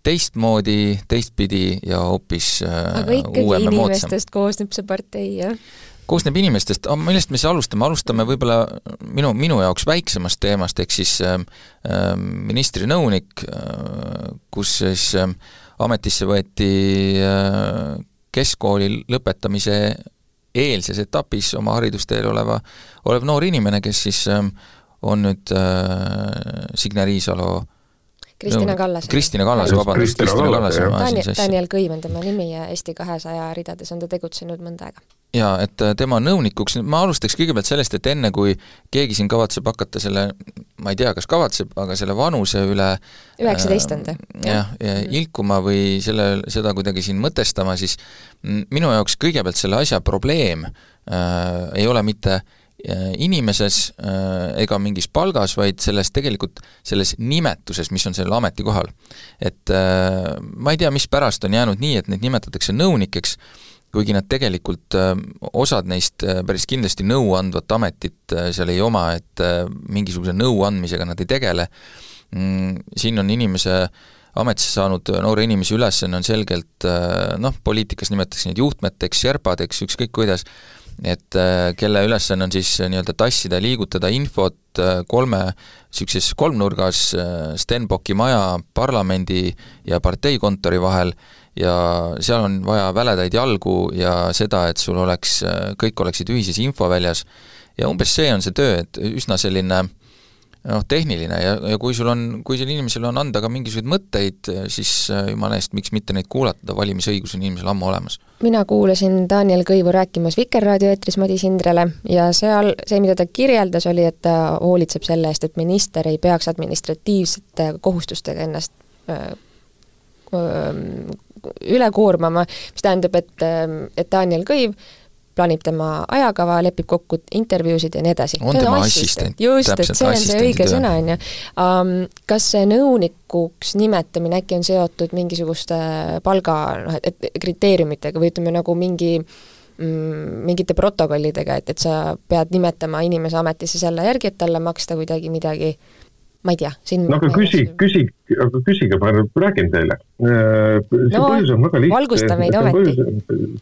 teistmoodi, teistpidi ja hoopis aga ikkagi inimestest koosneb see partei, jah? koosneb inimestest, millest me siis alustame, alustame võib-olla minu, minu jaoks väiksemast teemast, ehk siis äh, ministri nõunik äh,, kus siis äh, ametisse võeti äh, keskkooli lõpetamise eelses etapis oma haridusteel oleva, olev noor inimene, kes siis äh, on nüüd äh, Signe Riisalo Kristina Kallas. Kristina Kallas, vabandust, Kristina Kallas. Daniel, Daniel Kõiv on tema nimi ja Eesti kahesaja ridades on ta tegutsenud mõnda aega jaa, et äh, tema nõunikuks, ma alustaks kõigepealt sellest, et enne, kui keegi siin kavatseb hakata selle, ma ei tea, kas kavatseb, aga selle vanuse üle üheksateist on ta. Äh, jah, ja mhm. ilkuma või selle, seda kuidagi siin mõtestama, siis minu jaoks kõigepealt selle asja probleem äh, ei ole mitte äh, inimeses äh, ega mingis palgas, vaid selles tegelikult, selles nimetuses, mis on sellel ametikohal. et äh, ma ei tea, mispärast on jäänud nii, et neid nimetatakse nõunikeks äh,, kuigi nad tegelikult, äh, osad neist äh, päris kindlasti nõuandvat ametit äh, seal ei oma, et mingisuguse nõu andmisega nad ei tegele, mm, siin on inimese ametisse saanud noore inimese ülesanne on selgelt noh, poliitikas nimetatakse neid juhtmeteks, sherpadeks, ükskõik kuidas, et kelle ülesanne on siis nii-öelda tassida ja liigutada infot kolme niisuguses kolmnurgas Stenbocki maja, parlamendi ja parteikontori vahel. Ja seal on vaja väledaid jalgu ja seda, et sul oleks, kõik oleksid ühises infoväljas. Ja umbes see on see töö, et üsna selline noh, tehniline ja, ja kui sul on, kui sellel inimesel on anda ka mingisuguseid mõtteid, siis jumala eest, miks mitte neid kuulata, valimisõigus on inimesel ammu olemas. mina kuulasin Daniel Kõivu rääkimas Vikerraadio eetris Madis Indrele ja seal see, mida ta kirjeldas, oli, et ta hoolitseb selle eest, et minister ei peaks administratiivsete kohustustega ennast üle koormama, mis tähendab, et, et Daniel Kõiv plaanib tema ajakava, lepib kokku intervjuusid ja nii edasi. on tema assistent. just, et see on see õige sõna, on ju um,. Kas see nõunikuks nimetamine äkki on seotud mingisuguste palga noh, et, et kriteeriumitega või ütleme nagu mingi mm, mingite protokollidega, et, et sa pead nimetama inimese ametisse selle järgi, et talle maksta kuidagi midagi ma ei tea, siin no aga küsi, küsi, aga küsige, ma räägin teile. Äh, see no, põhjus on väga lihtne.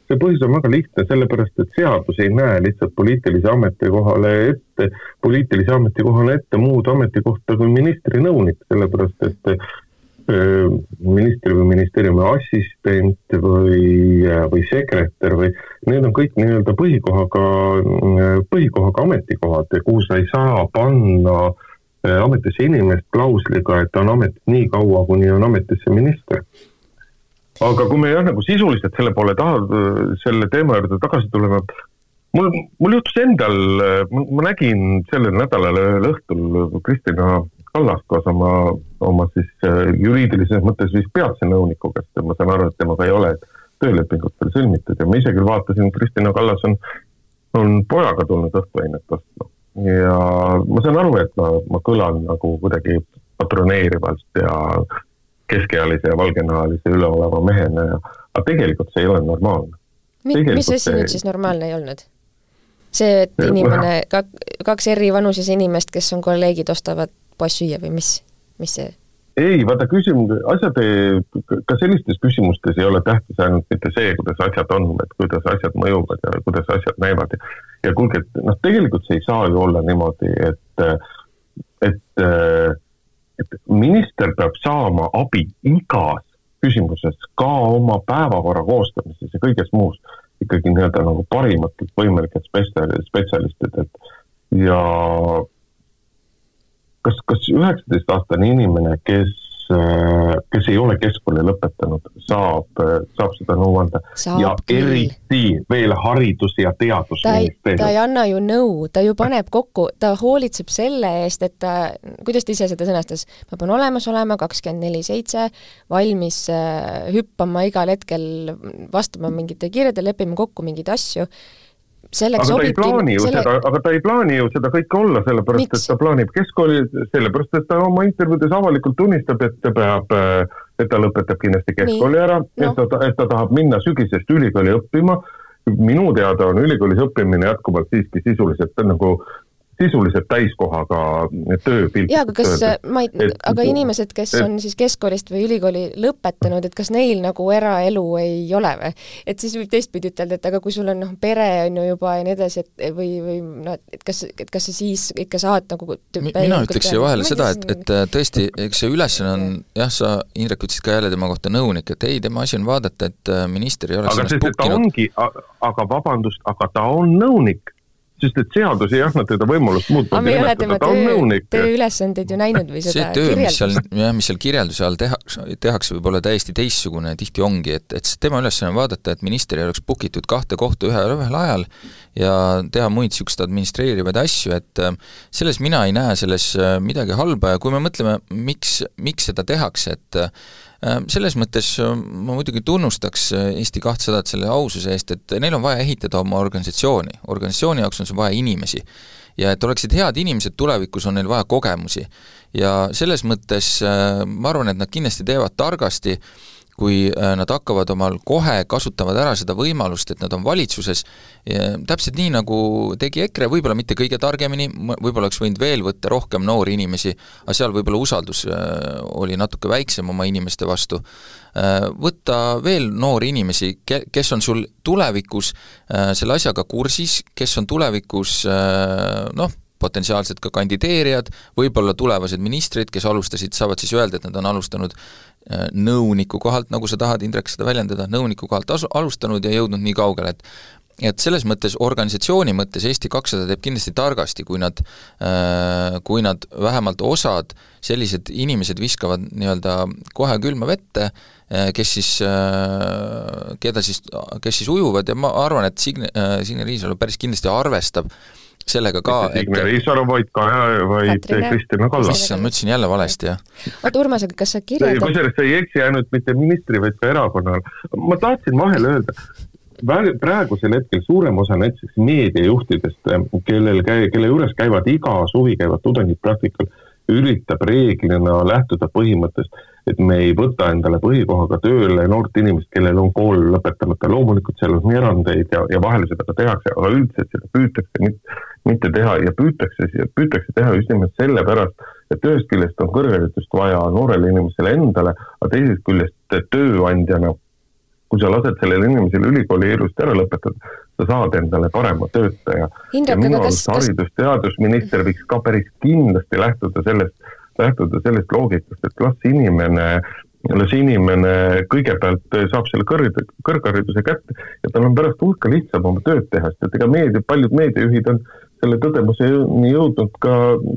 see põhjus on väga lihtne, sellepärast et seadus ei näe lihtsalt poliitilise ametikohale ette, poliitilise ametikohale ette muud ametikohta kui ministri nõunik, sellepärast et äh, ministri või ministeeriumi assistent või, või sekretär või need on kõik nii-öelda põhikohaga, põhikohaga ametikohad, kuhu sa ei saa panna äh, Äh, ametisse inimest klausliga, et ta on ametis nii kaua, kuni on ametisse minister. aga kui me jah, nagu sisuliselt selle poole taha, selle teema juurde tagasi tuleme, mul, mul juhtus endal, ma nägin sellel nädalal ühel õhtul Kristina Kallast koos oma, oma siis äh, juriidilises mõttes vist peatse nõuniku käest ja ma saan aru, et temaga ei ole töölepingut veel sõlmitud ja ma ise küll vaatasin, Kristina Kallas on, on pojaga tulnud õhtuainet ostma ja ma saan aru, et ma, ma kõlan nagu kuidagi patroneerivalt ja keskealise ja valgenahalise üleoleva mehena ja aga tegelikult see ei ole normaalne. mis asi see... nüüd siis normaalne ei olnud? see, et inimene, kaks eri vanuses inimest, kes on kolleegid, ostavad poes süüa või mis, mis see ei, vaata küsimus, asjad ei, ka sellistes küsimustes ei ole tähtis ainult mitte see, kuidas asjad on, et kuidas asjad mõjuvad ja kuidas asjad näivad. ja kuulge, et noh, tegelikult see ei saa ju olla niimoodi, et, et, et minister peab saama abi igas küsimuses, ka oma päevakorra koostamises ja kõiges muus ikkagi nii-öelda nagu parimatelt võimalikelt spetsialistidelt ja kas, kas üheksateistaastane inimene, kes, kes ei ole keskkooli lõpetanud, saab, saab seda nõu anda? ja küll. eriti veel haridus- ja teadusministeerium. ta ei anna ju nõu, ta ju paneb kokku, ta hoolitseb selle eest, et ta, kuidas ta ise seda sõnastas, ma pean olemas olema kakskümmend neli seitse, valmis äh, hüppama igal hetkel, vastama mingitele kirjadele, leppima kokku mingeid asju selleks aga ta ei plaani ju selle... seda, aga ta ei plaani ju seda kõike olla, sellepärast Miks? et ta plaanib keskkooli, sellepärast et ta oma intervjuudes avalikult tunnistab, et ta peab, et ta lõpetab kindlasti keskkooli Nii. ära no., et ta, et ta tahab minna sügisest ülikooli õppima. minu teada on ülikoolis õppimine jätkuvalt siiski sisuliselt nagu sisuliselt täiskohaga tööpilk. jaa, aga kas, ma ei, aga inimesed, kes et, on siis keskkoolist või ülikooli lõpetanud, et kas neil nagu eraelu ei ole või? et siis võib teistpidi ütelda, et aga kui sul on noh, pere on ju juba ja nii edasi, et või, või noh, et kas, et kas sa siis ikka saad nagu mina ütleks siia vahele seda, et, et tõesti, eks see ülesanne on jah, sa, Indrek, ütlesid ka jälle tema kohta nõunik, et ei, tema asi on vaadata, et minister ei oleks aga ta ongi, aga vabandust, aga ta on nõunik sest et seadus ei anna teda võimalust muuta. aga me ei ole tema töö, tööülesandeid ju näinud või seda see töö, mis seal, jah, mis seal kirjelduse all tehakse, tehakse, võib olla täiesti teistsugune, tihti ongi, et, et tema ülesanne on vaadata, et minister ei oleks book itud kahte kohta ühel, ühel ajal ja teha muid niisuguseid administreerivaid asju, et äh, selles mina ei näe selles äh, midagi halba ja kui me mõtleme, miks, miks seda tehakse, et Äh, selles mõttes äh, ma muidugi tunnustaks äh, Eesti kahtesadat selle aususe eest, et neil on vaja ehitada oma organisatsiooni, organisatsiooni jaoks on sul vaja inimesi. ja et oleksid head inimesed tulevikus, on neil vaja kogemusi. ja selles mõttes ma arvan, et nad kindlasti teevad targasti, kui äh, nad hakkavad omal kohe, kasutavad ära seda võimalust, et nad on valitsuses, täpselt nii, nagu tegi EKRE, võib-olla mitte kõige targemini, võib-olla oleks võinud veel võtta rohkem noori inimesi, aga seal võib-olla usaldus äh, oli natuke väiksem oma inimeste vastu, äh, võtta veel noori inimesi, ke-, kes on sul tulevikus selle asjaga kursis, kes on tulevikus noh, potentsiaalselt ka kandideerijad, võib-olla tulevased ministrid, kes alustasid, saavad siis öelda, et nad on alustanud nõuniku kohalt, nagu sa tahad, Indrek, seda väljendada, nõuniku kohalt asu-, alustanud ja jõudnud nii kaugele, et et selles mõttes, organisatsiooni mõttes Eesti kakssada teeb kindlasti targasti, kui nad, äh, kui nad vähemalt osad sellised inimesed viskavad nii-öelda kohe külma vette, äh, kes siis, keda siis, kes siis ujuvad ja ma arvan, et Signe, Signe Riisalo päris kindlasti arvestab äh, sellega ka mitte Signe Riisalo, vaid ka, vaid Kristina Kallas. issand, ma ütlesin jälle valesti, jah. oota, Urmas, aga kas sa kirjeldad kusjuures sa ei eksi ainult mitte ministri, vaid ka erakonnal. ma tahtsin vahele öelda, praegusel hetkel suurem osa näiteks meediajuhtidest, kellel käi-, kelle juures käivad iga suvi, käivad tudengid praktikal, üritab reeglina lähtuda põhimõttest, et me ei võta endale põhikohaga tööle noort inimest, kellel on kool lõpetamata, loomulikult seal on erandeid ja, ja vahel seda ka tehakse, aga üldiselt seda püütakse mitte, mitte teha ja püütakse, püütakse teha just nimelt sellepärast, et ühest küljest on kõrgharidust vaja noorele inimesele endale, aga teisest küljest tööandjana, kui sa lased sellel inimesel ülikooli ilusti ära lõpetada, sa saad endale parema töötaja. ja minu arust haridus-teadusminister võiks ka päris kindlasti lähtuda sellest, lähtuda sellest loogikast, et las inimene las inimene kõigepealt saab selle kõrg, kõrghariduse kätte ja tal on pärast hulka lihtsam oma tööd teha, sest et ega meedia, paljud meediajuhid on selle tõdemuseni jõudnud ka,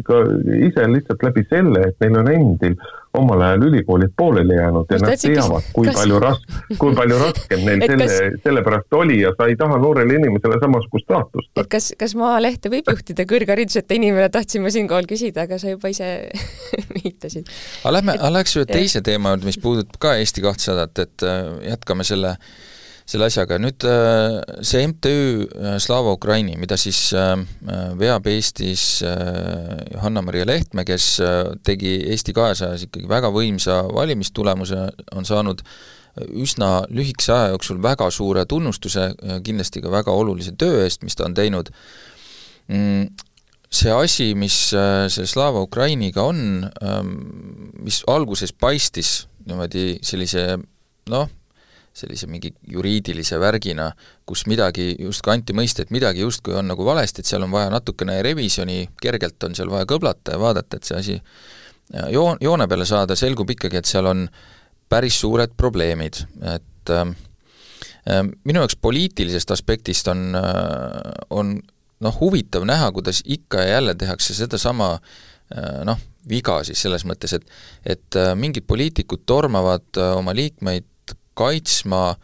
ka ise lihtsalt läbi selle, et neil on endil omal ajal ülikoolid pooleli jäänud ja nad teavad, kui kas... palju ras-, kui palju raskem neil selle kas..., sellepärast oli ja sa ei taha noorele inimesele samasugust staatust. et kas, kas Maalehte võib juhtida kõrghariduseta inimene, tahtsin ma siinkohal küsida, aga sa juba ise viitasid. aga lähme, aga läheks ühe teise teema juurde, mis puudutab ka Eesti kahtesadat, et äh, jätkame selle äh, selle asjaga, nüüd äh, see MTÜ äh, Slava Ukraini, mida siis äh, veab Eestis Johanna-Maria Lehtme, kes tegi Eesti kahesajas ikkagi väga võimsa valimistulemuse, on saanud üsna lühikese aja jooksul väga suure tunnustuse, kindlasti ka väga olulise töö eest, mis ta on teinud. Mm, see asi, mis selle Slava Ukrainiga on, ähm, mis alguses paistis niimoodi sellise noh, sellise mingi juriidilise värgina, kus midagi justkui anti mõista, et midagi justkui on nagu valesti, et seal on vaja natukene revisjoni, kergelt on seal vaja kõblata ja vaadata, et see asi joon, joone peale saada, selgub ikkagi, et seal on päris suured probleemid, et äh, minu jaoks poliitilisest aspektist on äh,, on noh, huvitav näha, kuidas ikka ja jälle tehakse sedasama äh, noh, viga siis selles mõttes, et et äh, mingid poliitikud tormavad oma liikmeid kaitsma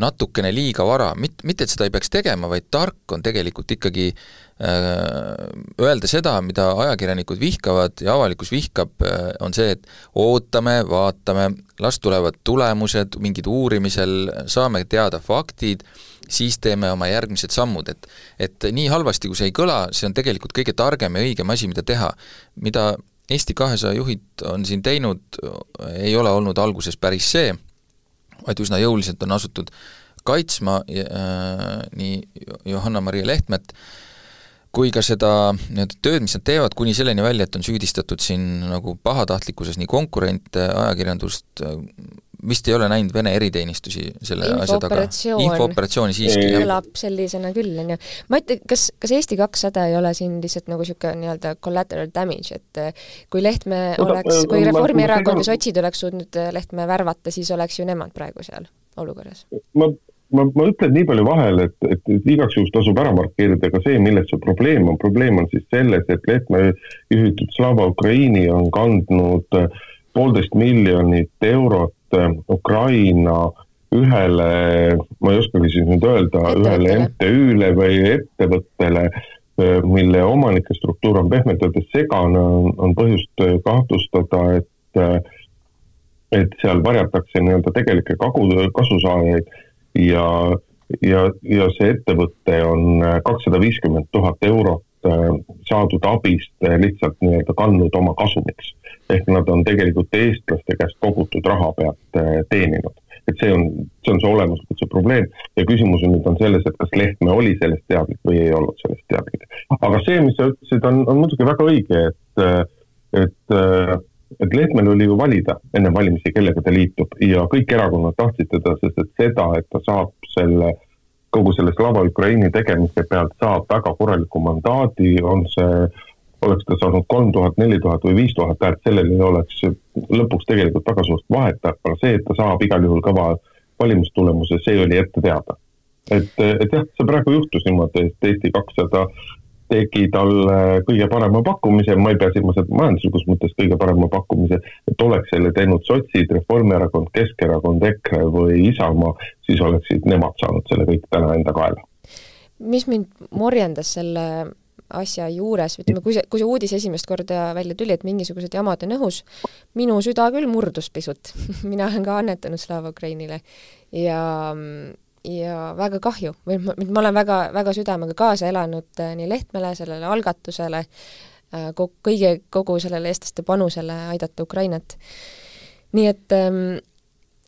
natukene liiga vara, mit-, mitte et seda ei peaks tegema, vaid tark on tegelikult ikkagi äh, öelda seda, mida ajakirjanikud vihkavad ja avalikkus vihkab äh,, on see, et ootame, vaatame, las tulevad tulemused, mingid uurimisel, saame teada faktid, siis teeme oma järgmised sammud, et et nii halvasti, kui see ei kõla, see on tegelikult kõige targem ja õigem asi, mida teha. mida Eesti kahesaja juhid on siin teinud, ei ole olnud alguses päris see vaid üsna jõuliselt on asutud kaitsma äh, nii Johanna-Maria Lehtmet kui ka seda nii-öelda tööd, mis nad teevad, kuni selleni välja, et on süüdistatud siin nagu pahatahtlikkuses nii konkurente, ajakirjandust, vist ei ole näinud Vene eriteenistusi selle asja taga. infooperatsiooni siiski, jah. kõlab sellisena küll, on ju. ma ütlen, kas, kas Eesti kakssada ei ole siin lihtsalt nagu niisugune nii-öelda collateral damage, et eh, kui Lehtme oleks, kui Reformierakond ja sotsid oleks suutnud eh, Lehtme värvata, siis oleks ju nemad praegu seal olukorras? ma, ma, ma ütlen nii palju vahele, et, et, et igaks juhuks tasub ära markeerida ka see, milles see probleem on. probleem on siis selles, et Lehtme juhitud Slava Ukraini on kandnud eh, poolteist miljonit eurot Ukraina ühele, ma ei oskagi siis nüüd öelda, ühele MTÜ-le või ettevõttele, äh, mille omanike struktuur on pehmelt öeldes segane, on, on põhjust äh, kahtlustada, et et seal varjatakse nii-öelda tegelikke kagu, kasusaajaid ja, ja, ja see ettevõte on kakssada viiskümmend tuhat eurot saadud abist lihtsalt nii-öelda kandnud oma kasumiks ehk nad on tegelikult eestlaste käest kogutud raha pealt äh, teeninud. et see on, see on see olemuslikult see probleem ja küsimus on nüüd on selles, et kas Lehtme oli sellest teadlik või ei olnud sellest teadlik. aga see, mis sa ütlesid, on, on muidugi väga õige, et, äh, et äh, et Lehtmel oli ju valida enne valimisi, kellega ta liitub ja kõik erakonnad tahtsid teda, sest et seda, et ta saab selle, kogu selle Slava Ukraini tegemise pealt saab väga korraliku mandaadi, on see oleks ta saanud kolm tuhat, neli tuhat või viis tuhat häält, sellel ei oleks lõpuks tegelikult väga suurt vahet, aga see, et ta saab igal juhul kõva valimistulemuse, see oli ette teada. et, et jah, see praegu juhtus niimoodi, et Eesti kakssada tegi talle kõige parema pakkumise, ma ei pea silmas, et majanduslikus mõttes kõige parema pakkumise, et oleks selle teinud sotsid, Reformierakond, Keskerakond, EKRE või Isamaa, siis oleksid nemad saanud selle kõik täna enda kaela. mis mind morjendas selle asja juures, ütleme, kui see, kui see uudis esimest korda välja tuli, et mingisugused jamad on õhus, minu süda küll murdus pisut. Mina olen ka annetanud Slava Ukrainile. Ja ja väga kahju, või ma, ma olen väga, väga südamega kaasa elanud äh, nii Lehtmele, sellele algatusele, äh, kõige, kogu sellele eestlaste panusele aidata Ukrainat. nii et ähm,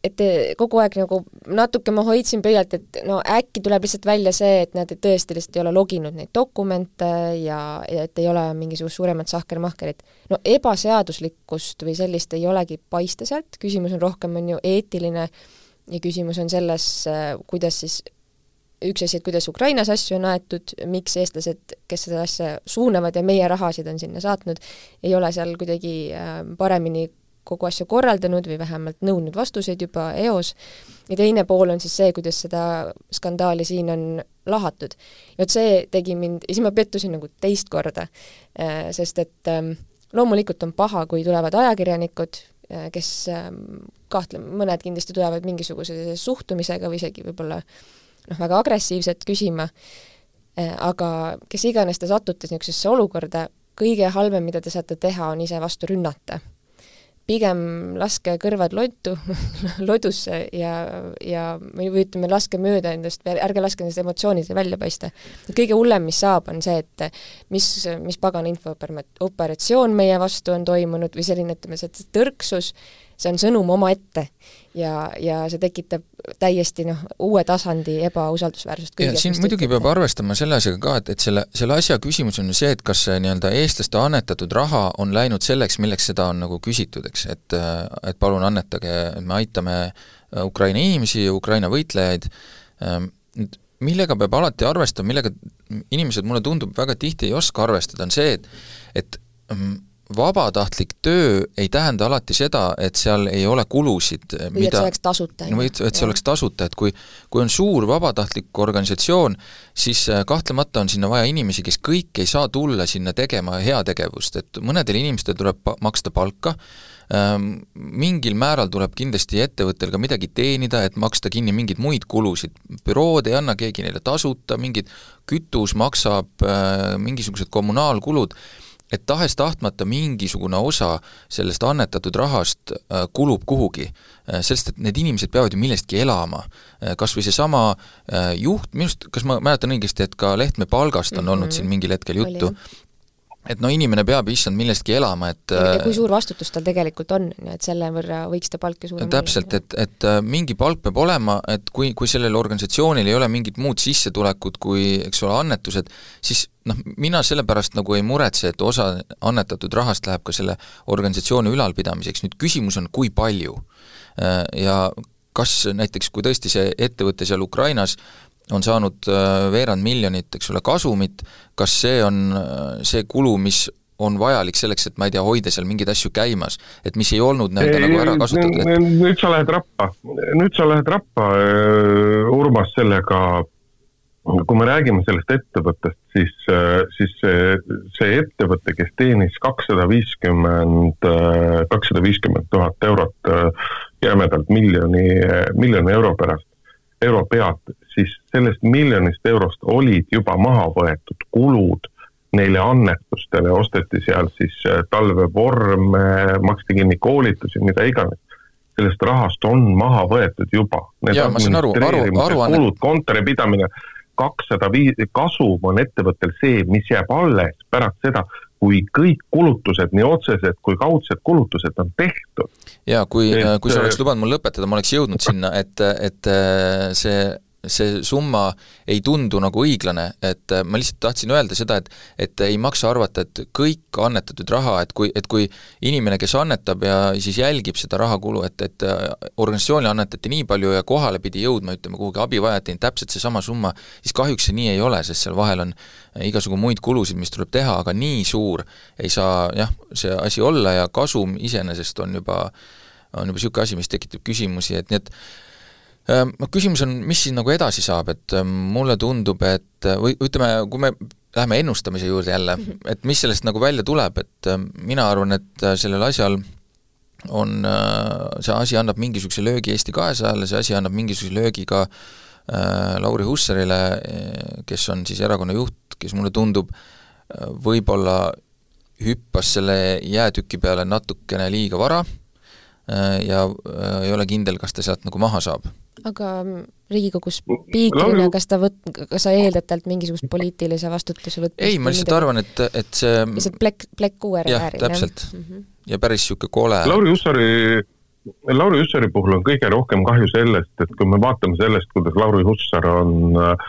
et kogu aeg nagu natuke ma hoidsin pöialt, et no äkki tuleb lihtsalt välja see, et nad tõesti lihtsalt ei ole loginud neid dokumente ja, et ei ole mingisugust suuremat sahkermahkerit. no ebaseaduslikkust või sellist ei olegi paista sealt, küsimus on rohkem, on ju, eetiline ja küsimus on selles, kuidas siis üks asi, et kuidas Ukrainas asju on aetud, miks eestlased, kes seda asja suunavad ja meie rahasid on sinna saatnud, ei ole seal kuidagi äh, paremini kogu asja korraldanud või vähemalt nõudnud vastuseid juba eos, ja teine pool on siis see, kuidas seda skandaali siin on lahatud. ja vot see tegi mind, ja siis ma pettusin nagu teist korda, äh, sest et ähm, loomulikult on paha, kui tulevad ajakirjanikud, äh, kes ähm, kahtle-, mõned kindlasti tulevad mingisuguse suhtumisega või isegi võib-olla noh, väga agressiivselt küsima, äh, aga kes iganes te satute niisugusesse olukorda, kõige halvem, mida te saate teha, on ise vastu rünnata pigem laske kõrvad lottu lodusse ja, ja või ütleme, laske mööda endast, ärge laske nendest emotsioonidest välja paista. kõige hullem, mis saab, on see, et mis, mis pagana infooperatsioon meie vastu on toimunud või selline, ütleme, see tõrksus, see on sõnum omaette ja, ja see tekitab täiesti noh, uue tasandi ebausaldusväärsust. ja siin muidugi peab arvestama selle asjaga ka, et, et selle, selle asja küsimus on ju see, et kas see nii-öelda eestlaste annetatud raha on läinud selleks, milleks seda on nagu küsitud, eks, et et palun annetage, me aitame Ukraina inimesi Ukraina võitlejaid, ehm, millega peab alati arvestama, millega inimesed, mulle tundub, väga tihti ei oska arvestada, on see, et et mm, vabatahtlik töö ei tähenda alati seda, et seal ei ole kulusid, või mida, et see oleks tasuta. või et, et see oleks tasuta, et kui kui on suur vabatahtlik organisatsioon, siis äh, kahtlemata on sinna vaja inimesi, kes kõik ei saa tulla sinna tegema heategevust, et mõnedel inimestel tuleb maksta palka, ähm, mingil määral tuleb kindlasti ettevõttel ka midagi teenida, et maksta kinni mingeid muid kulusid, bürood ei anna keegi neile tasuta, mingid kütus maksab, äh, mingisugused kommunaalkulud et tahes-tahtmata mingisugune osa sellest annetatud rahast äh, kulub kuhugi, äh, sest et need inimesed peavad ju millestki elama. Äh, kas või seesama juht, minu arust, kas ma mäletan õigesti, et ka Lehtme palgast on mm -hmm. olnud siin mingil hetkel juttu, et no inimene peab issand millestki elama, et ja kui suur vastutus tal tegelikult on, et selle võrra võiks ta palka suurem täpselt, et, et äh, mingi palk peab olema, et kui, kui sellel organisatsioonil ei ole mingit muud sissetulekut kui eks ole, annetused, siis noh, mina sellepärast nagu ei muretse, et osa annetatud rahast läheb ka selle organisatsiooni ülalpidamiseks, nüüd küsimus on, kui palju. Äh, ja kas näiteks, kui tõesti see ettevõte seal Ukrainas on saanud äh, veerand miljonit, eks ole, kasumit, kas see on äh, see kulu, mis on vajalik selleks, et ma ei tea, hoida seal mingeid asju käimas, et mis ei olnud nii-öelda nagu ära kasutatud et...? nüüd sa lähed rappa, nüüd sa lähed rappa, äh, Urmas, sellega, kui me räägime sellest ettevõttest, siis, siis see, see ettevõte, kes teenis kakssada viiskümmend, kakssada viiskümmend tuhat eurot jämedalt miljoni, miljoni euro pärast, euro pealt, siis sellest miljonist eurost olid juba maha võetud kulud neile annetustele, osteti seal siis äh, talvevorme, maksti kinni koolitusi, mida iganes. sellest rahast on maha võetud juba. jaa, ma saan aru, aru, aruanne. kulud, kontori pidamine, kakssada viis, kasum on ettevõttel see, mis jääb alles pärast seda, kui kõik kulutused, nii otsesed kui kaudsed kulutused on tehtud. jaa, kui, kui sa oleks lubanud mul lõpetada, ma oleks jõudnud sinna, et, et äh, see see summa ei tundu nagu õiglane, et äh, ma lihtsalt tahtsin öelda seda, et et ei maksa arvata, et kõik annetatud raha, et kui, et kui inimene, kes annetab ja siis jälgib seda rahakulu, et, et äh, organisatsioonile annetati nii palju ja kohale pidi jõudma, ütleme, kuhugi abivajajateni täpselt seesama summa, siis kahjuks see nii ei ole, sest seal vahel on igasugu muid kulusid, mis tuleb teha, aga nii suur ei saa jah, see asi olla ja kasum iseenesest on juba, on juba niisugune asi, mis tekitab küsimusi, et nii et no küsimus on, mis siis nagu edasi saab, et ehm, mulle tundub, et või ütleme, kui me läheme ennustamise juurde jälle, mhm. et mis sellest nagu välja tuleb, et ehm, mina arvan, et äh, sellel asjal on, äh, see asi annab mingisuguse löögi Eesti kahesajale, see asi annab mingisuguse löögi ka äh, Lauri Hussarile, kes on siis erakonna juht, kes mulle tundub, võib-olla hüppas selle jäätüki peale natukene liiga vara ja ei ole kindel, kas ta sealt nagu maha saab aga Riigikogu spiikrina, kas ta võt-, kas sa eeldad talt mingisugust poliitilise vastutuse võtmist? ei, ma lihtsalt arvan, et, et see lihtsalt plekk, plekk uue jah, täpselt mm. -hmm. ja päris niisugune kole Lauri Hussari, Lauri Hussari puhul on kõige rohkem kahju sellest, et kui me vaatame sellest, kuidas Lauri Hussar on äh,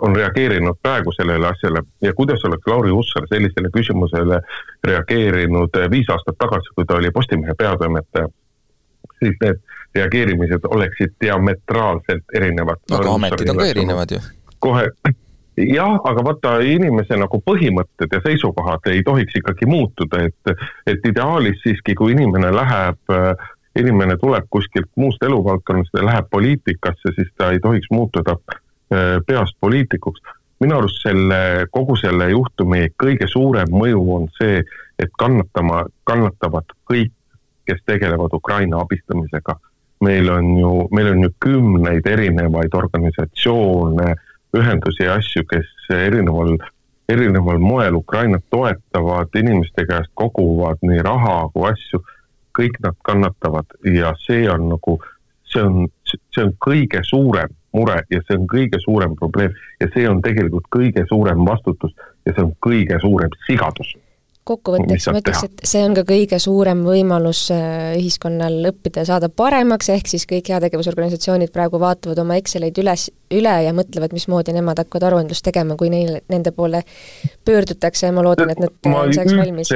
on reageerinud praegu sellele asjale ja kuidas oleks Lauri Hussar sellisele küsimusele reageerinud viis aastat tagasi, kui ta oli Postimehe peatoimetaja, siis need reageerimised oleksid diametraalselt erinevad. aga ametid on ka erinevad ju. kohe, jah, aga vaata, inimese nagu põhimõtted ja seisukohad ei tohiks ikkagi muutuda, et, et ideaalis siiski, kui inimene läheb, inimene tuleb kuskilt muust eluvaldkonnast ja läheb poliitikasse, siis ta ei tohiks muutuda äh, peast poliitikuks. minu arust selle, kogu selle juhtumi kõige suurem mõju on see, et kannatama, kannatavad kõik, kes tegelevad Ukraina abistamisega meil on ju, meil on ju kümneid erinevaid organisatsioone, ühendusi ja asju, kes erineval, erineval moel Ukrainat toetavad, inimeste käest koguvad nii raha kui asju, kõik nad kannatavad ja see on nagu, see on, see on kõige suurem mure ja see on kõige suurem probleem. Ja see on tegelikult kõige suurem vastutus ja see on kõige suurem sigadus kokkuvõtteks ma ütleks, et see on ka kõige suurem võimalus äh, ühiskonnal õppida ja saada paremaks, ehk siis kõik heategevusorganisatsioonid praegu vaatavad oma Exceleid üles, üle ja mõtlevad, mismoodi nemad hakkavad aruandlust tegema, kui neil, nende poole pöördutakse ja ma loodan, et nad ma saaks valmis.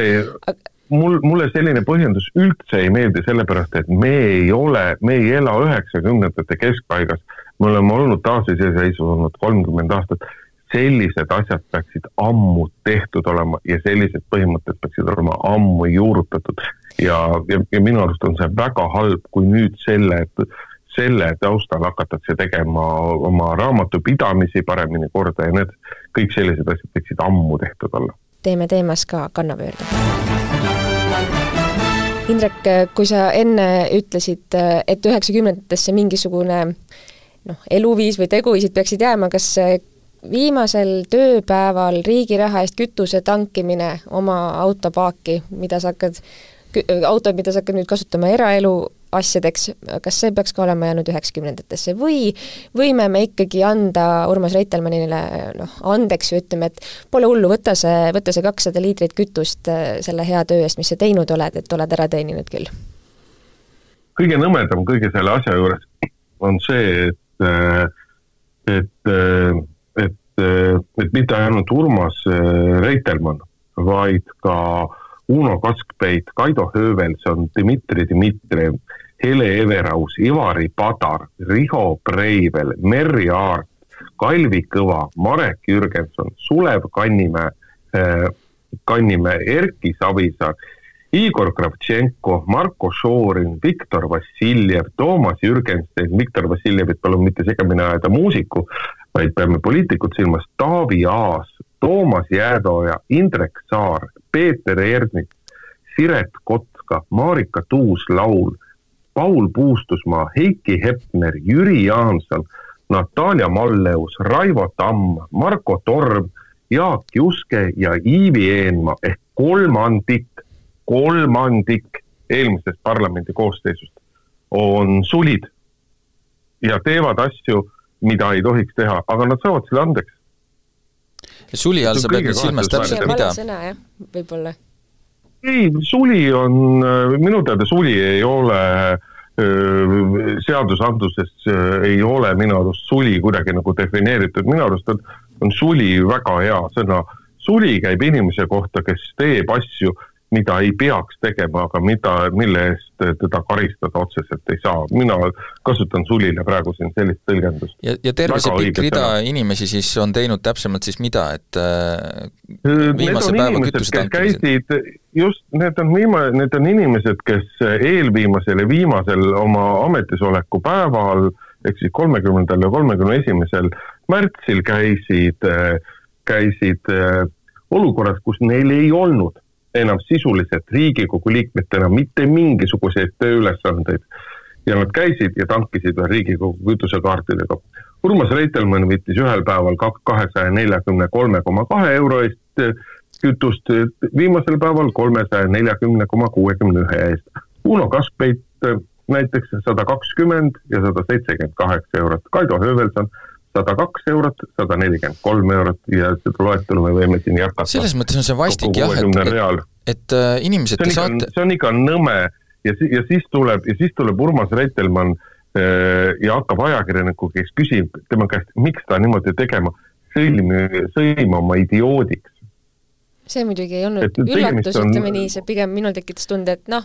mul, mulle selline põhjendus üldse ei meeldi, sellepärast et me ei ole, me ei ela üheksakümnendate keskpaigas, me oleme olnud taasiseseisvunud kolmkümmend aastat sellised asjad peaksid ammu tehtud olema ja sellised põhimõtted peaksid olema ammu juurutatud. ja, ja, ja minu arust on see väga halb, kui nüüd selle, selle taustal hakatakse tegema oma raamatupidamisi paremini korda ja need, kõik sellised asjad võiksid ammu tehtud olla. teeme teemas ka kannapöörde. Indrek, kui sa enne ütlesid, et üheksakümnendatesse mingisugune noh, eluviis või teguviisid peaksid jääma, kas viimasel tööpäeval riigi raha eest kütuse tankimine oma autopaaki, mida sa hakkad, autod, mida sa hakkad nüüd kasutama eraelu asjadeks, kas see peaks ka olema jäänud üheksakümnendatesse või võime me ikkagi anda Urmas Reitelmannile noh, andeks ja ütleme, et pole hullu, võta see, võta see kakssada liitrit kütust äh, selle hea töö eest, mis sa teinud oled, et oled ära teeninud küll? kõige nõmedam kõige selle asja juures on see, et, äh, et, äh, et, mitte ainult Urmas Reitelmann, vaid ka Uno Kaskpeit, Kaido Höövelson, Dmitri Dmitrijev, Hele Everaus, Ivari Padar, Riho Breivel, Merry Aart, Kalvi Kõva, Marek Jürgenson, Sulev Kannimäe, Kannimäe, Erki Savisaar, Igor Kravtšenko, Marko Šorin, Viktor Vassiljev, Toomas Jürgenstein, Viktor Vassiljevit palun mitte segamini ajada muusiku, vaid peame poliitikut silmas, Taavi Aas, Toomas Jäädoja, Indrek Saar, Peeter Ernits, Siret Kotka, Marika Tuus-Laul, Paul Puustusmaa, Heiki Hepner, Jüri Jaanson, Natalja Malleus, Raivo Tamm, Marko Torm, Jaak Juske ja Iivi Eenmaa ehk kolmandik, kolmandik eelmisest parlamendi koosseisust on sulid ja teevad asju, mida ei tohiks teha, aga nad saavad selle andeks. suli all sa pead nüüd silmas täpselt mida? sõna jah, võib-olla. ei, suli on, minu teada suli ei ole seadusandluses ei ole minu arust suli kuidagi nagu defineeritud, minu arust on, on suli väga hea sõna. suli käib inimese kohta, kes teeb asju, mida ei peaks tegema, aga mida, mille eest teda karistada otseselt ei saa. mina kasutan sulile praegu siin sellist tõlgendust. ja, ja terve see pikk rida inimesi siis on teinud täpsemalt siis mida, et äh, viimase päeva kütuse tankimised? just, need on viima-, need on inimesed, kes eelviimasel ja viimasel oma ametisoleku päeval ehk siis kolmekümnendal ja kolmekümne esimesel märtsil käisid, käisid äh, olukorras, kus neil ei olnud enam sisuliselt Riigikogu liikmetena mitte mingisuguseid tööülesandeid. ja nad käisid ja tankisid veel Riigikogu kütusekaartidega. Urmas Reitelmann võttis ühel päeval kahesaja neljakümne kolme koma kahe euro eest eh, kütust, viimasel päeval kolmesaja neljakümne koma kuuekümne ühe eest. Uno Kaskpeit eh, näiteks sada kakskümmend ja sada seitsekümmend kaheksa eurot, Kaido Höövelson sada kaks eurot, sada nelikümmend kolm eurot ja seda loetelu me võime siin jätkata. selles mõttes on see vastik jah, et, et, et äh, inimesed, te saate see on ikka nõme. Ja, ja siis tuleb, ja siis tuleb Urmas Reitelmann äh, ja hakkab ajakirjaniku, kes küsib tema käest, miks ta niimoodi tegema, sõlmi, sõimama idioodiks see muidugi ei olnud et üllatus on..., ütleme nii, see pigem minul tekitas tunde, et noh,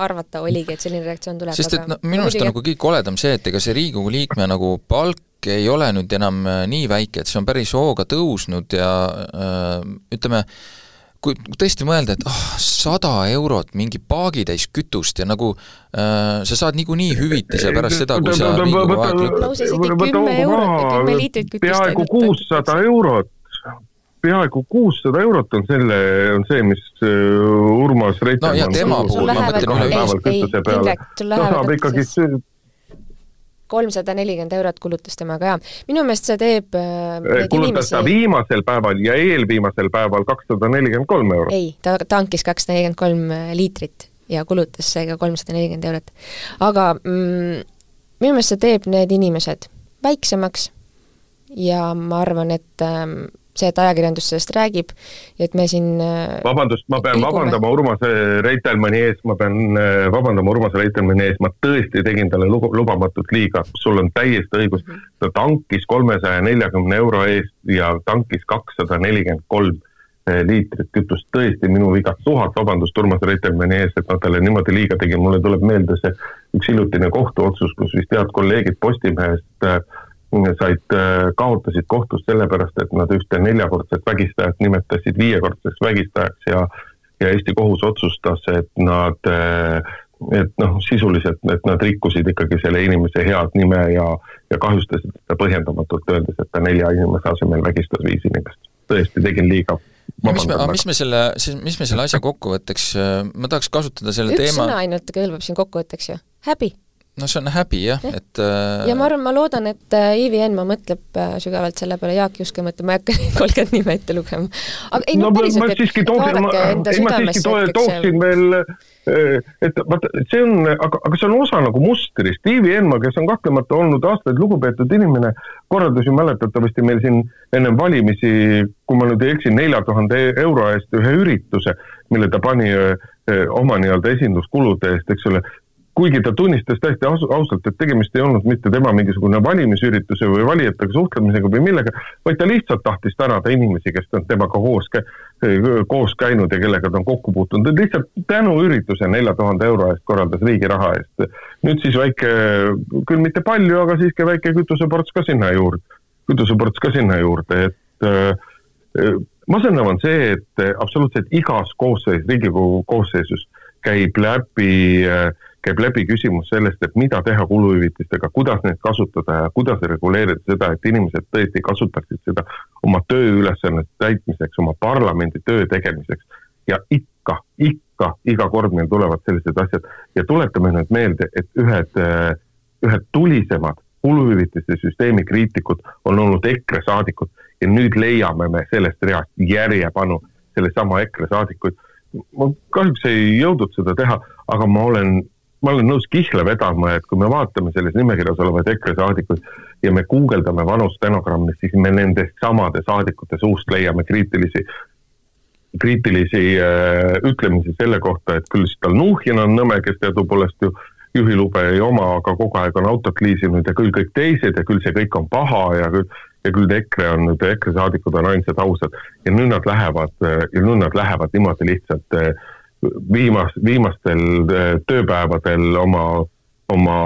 arvata oligi, et selline reaktsioon tuleb. sest et no minu arust on nagu kõige koledam see, et ega see Riigikogu liikme nagu palk ei ole nüüd enam äh, nii väike, et see on päris hooga tõusnud ja äh, ütleme, kui tõesti mõelda, et ah oh,, sada eurot, mingi paagitäis kütust ja nagu äh, sa saad niikuinii hüvitise pärast seda, kui sa Riigikogu aeg lõpeb. peaaegu kuussada eurot peaaegu kuussada eurot on selle, on see, mis äh, Urmas Reitelmann no ja tema puhul, ma mõtlen üleüldiselt. ta saab ikkagi kolmsada nelikümmend eurot kulutas tema ka ja minu meelest see teeb äh, kulutas inimesi... ta viimasel päeval ja eelviimasel päeval kakssada nelikümmend kolm eurot? ei, ta tankis kakssada nelikümmend kolm äh, liitrit ja kulutas seega kolmsada nelikümmend eurot. aga mm, minu meelest see teeb need inimesed väiksemaks ja ma arvan, et ähm, see, et ajakirjandus sellest räägib ja et me siin äh, vabandust, ma pean liigume. vabandama Urmas Reitelmanni ees, ma pean äh, vabandama Urmas Reitelmanni ees, ma tõesti tegin talle lubamatut liiga, sul on täiesti õigus. Mhm. ta tankis kolmesaja neljakümne euro eest ja tankis kakssada nelikümmend kolm äh, liitrit kütust, tõesti minu viga, tuhat vabandust Urmas Reitelmanni ees, et ma talle niimoodi liiga tegin, mulle tuleb meelde see üks hiljutine kohtuotsus, kus vist head kolleegid Postimehest äh, said, äh, kaotasid kohtust sellepärast, et nad ühte neljakordset vägistajat nimetasid viiekordseks vägistajaks ja ja Eesti kohus otsustas, et nad, äh, et noh, sisuliselt, et nad rikkusid ikkagi selle inimese head nime ja, ja kahjustasid teda põhjendamatult, öeldes, et ta nelja inimese asemel vägistas viis inimest. tõesti, tegin liiga mis me, mis me selle, mis me selle asja kokkuvõtteks, äh, ma tahaks kasutada selle üks teema sõna ainult kõlbab siin kokkuvõtteks ju, häbi no see on häbi jah, et äh... ja ma arvan, ma loodan, et äh, Ivi Eenmaa mõtleb äh, sügavalt selle peale, Jaak Juske mõtleb, ma ei hakka neid kolmkümmend nime ette lugema. aga ei no, no päriselt, et, et vaadake enda südamesse hetkeks tooksin veel äh, et vaata, see on, aga, aga see on osa nagu mustrist, Ivi Eenmaa, kes on kahtlemata olnud aastaid lugupeetud inimene, korraldas ju mäletatavasti meil siin ennem valimisi, kui ma nüüd ei eksi, nelja tuhande euro eest ühe ürituse, mille ta pani oma nii-öelda esinduskulude eest, eks ole, kuigi ta tunnistas täiesti ausalt, et tegemist ei olnud mitte tema mingisugune valimisürituse või valijatega suhtlemisega või millega, vaid ta lihtsalt tahtis tänada inimesi, kes on temaga koos, koos käinud ja kellega ta on kokku puutunud, lihtsalt tänuürituse nelja tuhande euro eest korraldas riigi raha eest. nüüd siis väike, küll mitte palju, aga siiski väike kütuseports ka sinna juurde, kütuseports ka sinna juurde, et äh, masendav on see, et absoluutselt igas koosseis, Riigikogu koosseisus käib läbi äh, käib läbi küsimus sellest, et mida teha kuluhüvitistega, kuidas neid kasutada ja kuidas reguleerida seda, et inimesed tõesti kasutaksid seda oma tööülesannete täitmiseks, oma parlamendi töö tegemiseks. ja ikka, ikka, iga kord meil tulevad sellised asjad ja tuletame nüüd meelde, et ühed, ühed tulisemad kuluhüvitiste süsteemi kriitikud on olnud EKRE saadikud ja nüüd leiame me sellest reast järjepanu sellesama EKRE saadikuid. ma kahjuks ei jõudnud seda teha, aga ma olen ma olen nõus kihla vedama, et kui me vaatame selles nimekirjas olevaid EKRE saadikuid ja me guugeldame vanu stenogrammi, siis me nendest samade saadikute suust leiame kriitilisi, kriitilisi äh, ütlemisi selle kohta, et küll Stalnuhhin on nõme, kes teadupoolest ju juhilube ei oma, aga kogu aeg on autot liisinud ja küll kõik teised ja küll see kõik on paha ja küll, ja küll EKRE on nüüd, EKRE saadikud on ainsad ausad. Ja nüüd nad lähevad, ja nüüd nad lähevad niimoodi lihtsalt äh, viimas, viimastel äh, tööpäevadel oma, oma,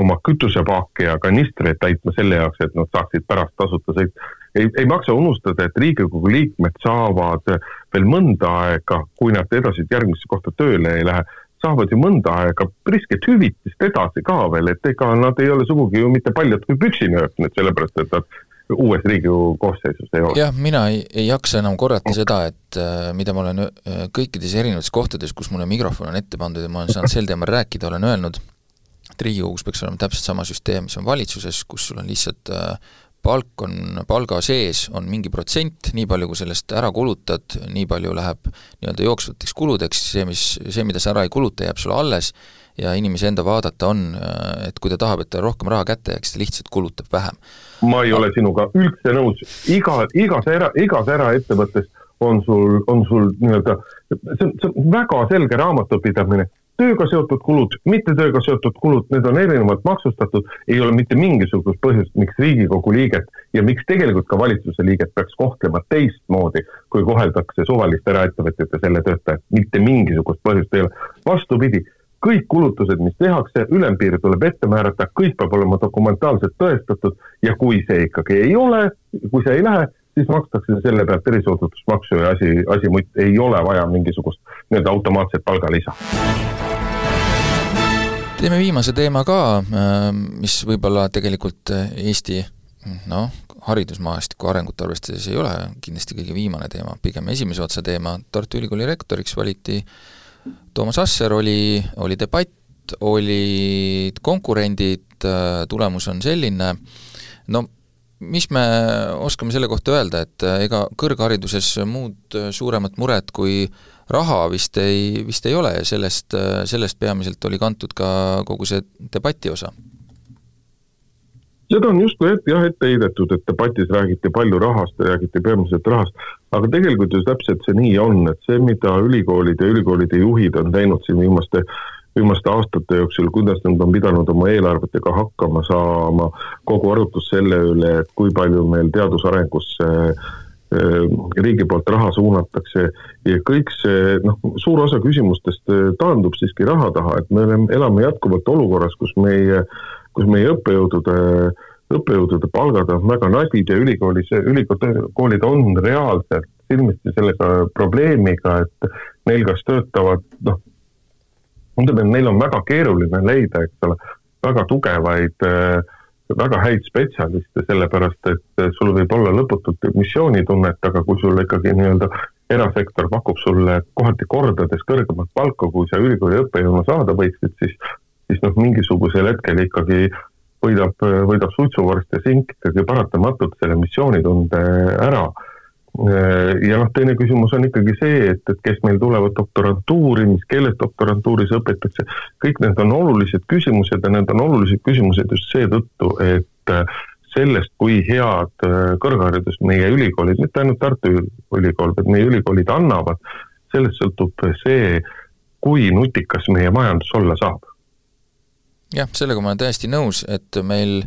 oma kütusepaake ja kanistreid täitma selle jaoks, et nad saaksid pärast tasuta sõita. ei, ei maksa unustada, et Riigikogu liikmed saavad veel mõnda aega, kui nad edasi järgmisse kohta tööle ei lähe, saavad ju mõnda aega prisket hüvitist edasi ka veel, et ega nad ei ole sugugi ju mitte paljud kui püksinööp nüüd sellepärast, et nad uues Riigikogu koosseisus ei ole. jah, mina ei, ei jaksa enam korrata seda, et äh, mida ma olen äh, kõikides erinevates kohtades, kus mulle mikrofon on ette pandud ja ma olen saanud sel teemal rääkida, olen öelnud, et Riigikogus peaks olema täpselt sama süsteem, mis on valitsuses, kus sul on lihtsalt äh, palk on, palga sees on mingi protsent, nii palju, kui sellest ära kulutad, nii palju läheb nii-öelda jooksvateks kuludeks, see, mis, see, mida sa ära ei kuluta, jääb sulle alles ja inimese enda vaadata on, et kui ta tahab, et tal rohkem raha kätte jääks, ta lihtsalt kulutab vähem. ma ei ole sinuga üldse nõus, iga, igas era, igas eraettevõttes on sul, on sul nii-öelda, see on, see on väga selge raamatupidamine, tööga seotud kulud, mitte tööga seotud kulud, need on erinevalt maksustatud, ei ole mitte mingisugust põhjust, miks Riigikogu liiget ja miks tegelikult ka valitsuse liiget peaks kohtlema teistmoodi, kui koheldakse suvalist eraettevõtjat ja selle töötajat, mitte mingisugust põhjust ei ole. vastupidi kõik kulutused, mis tehakse, ülempiir tuleb ette määrata, kõik peab olema dokumentaalselt tõestatud ja kui see ikkagi ei ole, kui see ei lähe, siis makstakse selle pealt erisoodustusmaksu ja asi, asi muid, ei ole vaja mingisugust nii-öelda automaatset palgalisa. Teeme viimase teema ka, äh, mis võib-olla tegelikult Eesti noh, haridusmaastiku arengut arvestades ei ole kindlasti kõige viimane teema, pigem esimese otsa teema, Tartu Ülikooli rektoriks valiti äh, Toomas Asser oli, oli debatt, olid konkurendid, tulemus on selline, no mis me oskame selle kohta öelda, et ega kõrghariduses muud suuremat muret kui raha vist ei, vist ei ole ja sellest, sellest peamiselt oli kantud ka kogu see debati osa. Seda on justkui ette, jah, ette heidetud, et debatis räägiti palju rahast, räägiti peamiselt rahast, aga tegelikult ju täpselt see nii on, et see, mida ülikoolid ja ülikoolide juhid on teinud siin viimaste viimaste aastate jooksul, kuidas nad on pidanud oma eelarvetega hakkama saama, kogu arutlus selle üle, et kui palju meil teadusarengusse äh, riigi poolt raha suunatakse ja kõik see, noh, suur osa küsimustest äh, taandub siiski raha taha, et me oleme, elame jätkuvalt olukorras, kus meie äh, kus meie õppejõudude, õppejõudude palgad on väga nadid ja ülikoolis, ülikoolid on reaalselt silmitsi sellega probleemiga, et neil kas töötavad, noh, ütleme, neil on väga keeruline leida, eks ole, väga tugevaid väga häid spetsialiste, sellepärast et sul võib olla lõputult missioonitunnet, aga kui sul ikkagi nii-öelda erasektor pakub sulle kohati kordades kõrgemat palka, kui sa ülikooli õppejõuna saada võiksid, siis siis noh, mingisugusel hetkel ikkagi võidab, võidab suitsuvorst ja sink ikkagi paratamatult selle missioonitunde ära. Ja noh, teine küsimus on ikkagi see, et, et kes meil tulevad doktorantuuri, mis keeles doktorantuuris õpetatakse, kõik need on olulised küsimused ja need on olulised küsimused just seetõttu, et sellest, kui head kõrgharidust meie ülikoolid, mitte ainult Tartu Ülikool, vaid meie ülikoolid annavad, sellest sõltub see, kui nutikas meie majandus olla saab. Jah, sellega ma olen täiesti nõus, et meil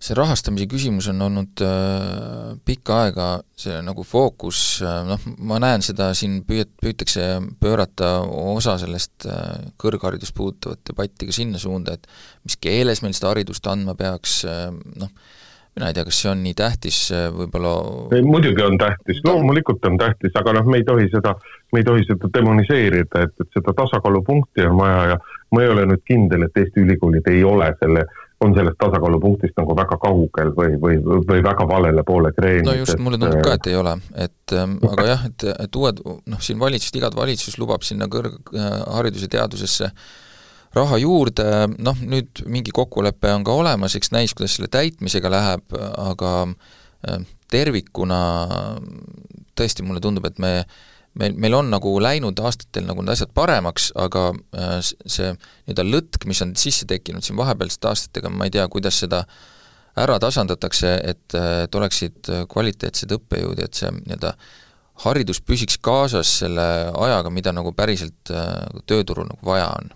see rahastamise küsimus on olnud äh, pikka aega see nagu fookus äh,, noh, ma näen seda siin püüet-, püütakse pöörata osa sellest äh, kõrgharidust puudutavat debatti ka sinna suunda, et mis keeles meil seda haridust andma peaks äh,, noh, mina ei tea, kas see on nii tähtis, äh, võib-olla ei, muidugi on tähtis, loomulikult on tähtis, aga noh, me ei tohi seda, me ei tohi seda demoniseerida, et, et seda tasakaalupunkti on vaja ja ma ei ole nüüd kindel, et Eesti ülikoolid ei ole selle, on sellest tasakaalupunktist nagu väga kaugel või, või, või väga valele poole kreeninud. no just, mulle tundub ka, et ei ole, et ähm, aga jah, et, et uued, noh, siin valitsust, igat valitsus lubab sinna kõrghariduse äh, teadusesse raha juurde, noh nüüd mingi kokkulepe on ka olemas, eks näis, kuidas selle täitmisega läheb, aga äh, tervikuna tõesti mulle tundub, et me meil, meil on nagu läinud aastatel nagu need asjad paremaks, aga äh, see nii-öelda lõtk, mis on sisse tekkinud siin vahepealsete aastatega, ma ei tea, kuidas seda ära tasandatakse, et, et oleksid kvaliteetsed õppejõud et see nii-öelda haridus püsiks kaasas selle ajaga, mida nagu päriselt äh, tööturul nagu vaja on.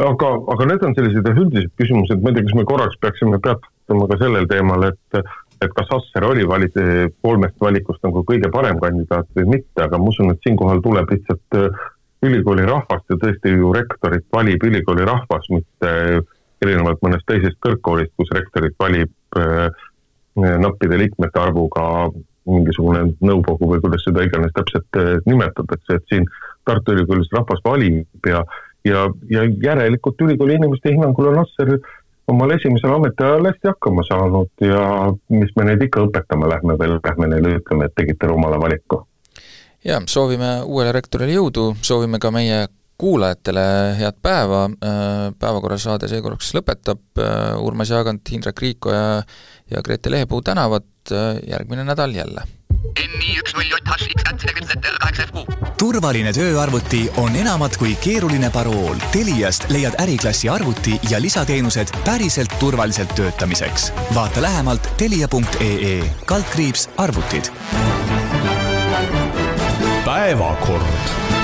Aga, aga need on sellised üldised küsimused, ma ei tea, kas me korraks peaksime peatuma ka sellel teemal, et et kas Asser oli valit-, kolmest valikust nagu kõige parem kandidaat või mitte, aga ma usun, et siinkohal tuleb lihtsalt äh, ülikooli rahvast ja tõesti ju rektorit valib ülikooli rahvas, mitte erinevalt mõnest teisest kõrgkoolist, kus rektorit valib äh, nappide liikmete arvuga mingisugune nõukogu või kuidas seda iganes täpselt äh, nimetatakse, et siin Tartu Ülikoolis rahvas valib ja, ja, ja järelikult ülikooli inimeste hinnangul on Asser omal esimesel ametiajal hästi hakkama saanud ja mis me neid ikka õpetama lähme veel, lähme neile ütleme, et tegite rumala valiku. ja soovime uuele rektorile jõudu, soovime ka meie kuulajatele head päeva, äh, päevakorrasaade seekorraks lõpetab, äh, Urmas Jaagant, Indrek Riiko ja ja Grete Lehepuu tänavad, äh, järgmine nädal jälle NI üks null JH turvaline tööarvuti on enamat kui keeruline parool. Teliast leiad äriklassi arvuti ja lisateenused päriselt turvaliselt töötamiseks. vaata lähemalt telia.ee kaldkriips arvutid. päevakord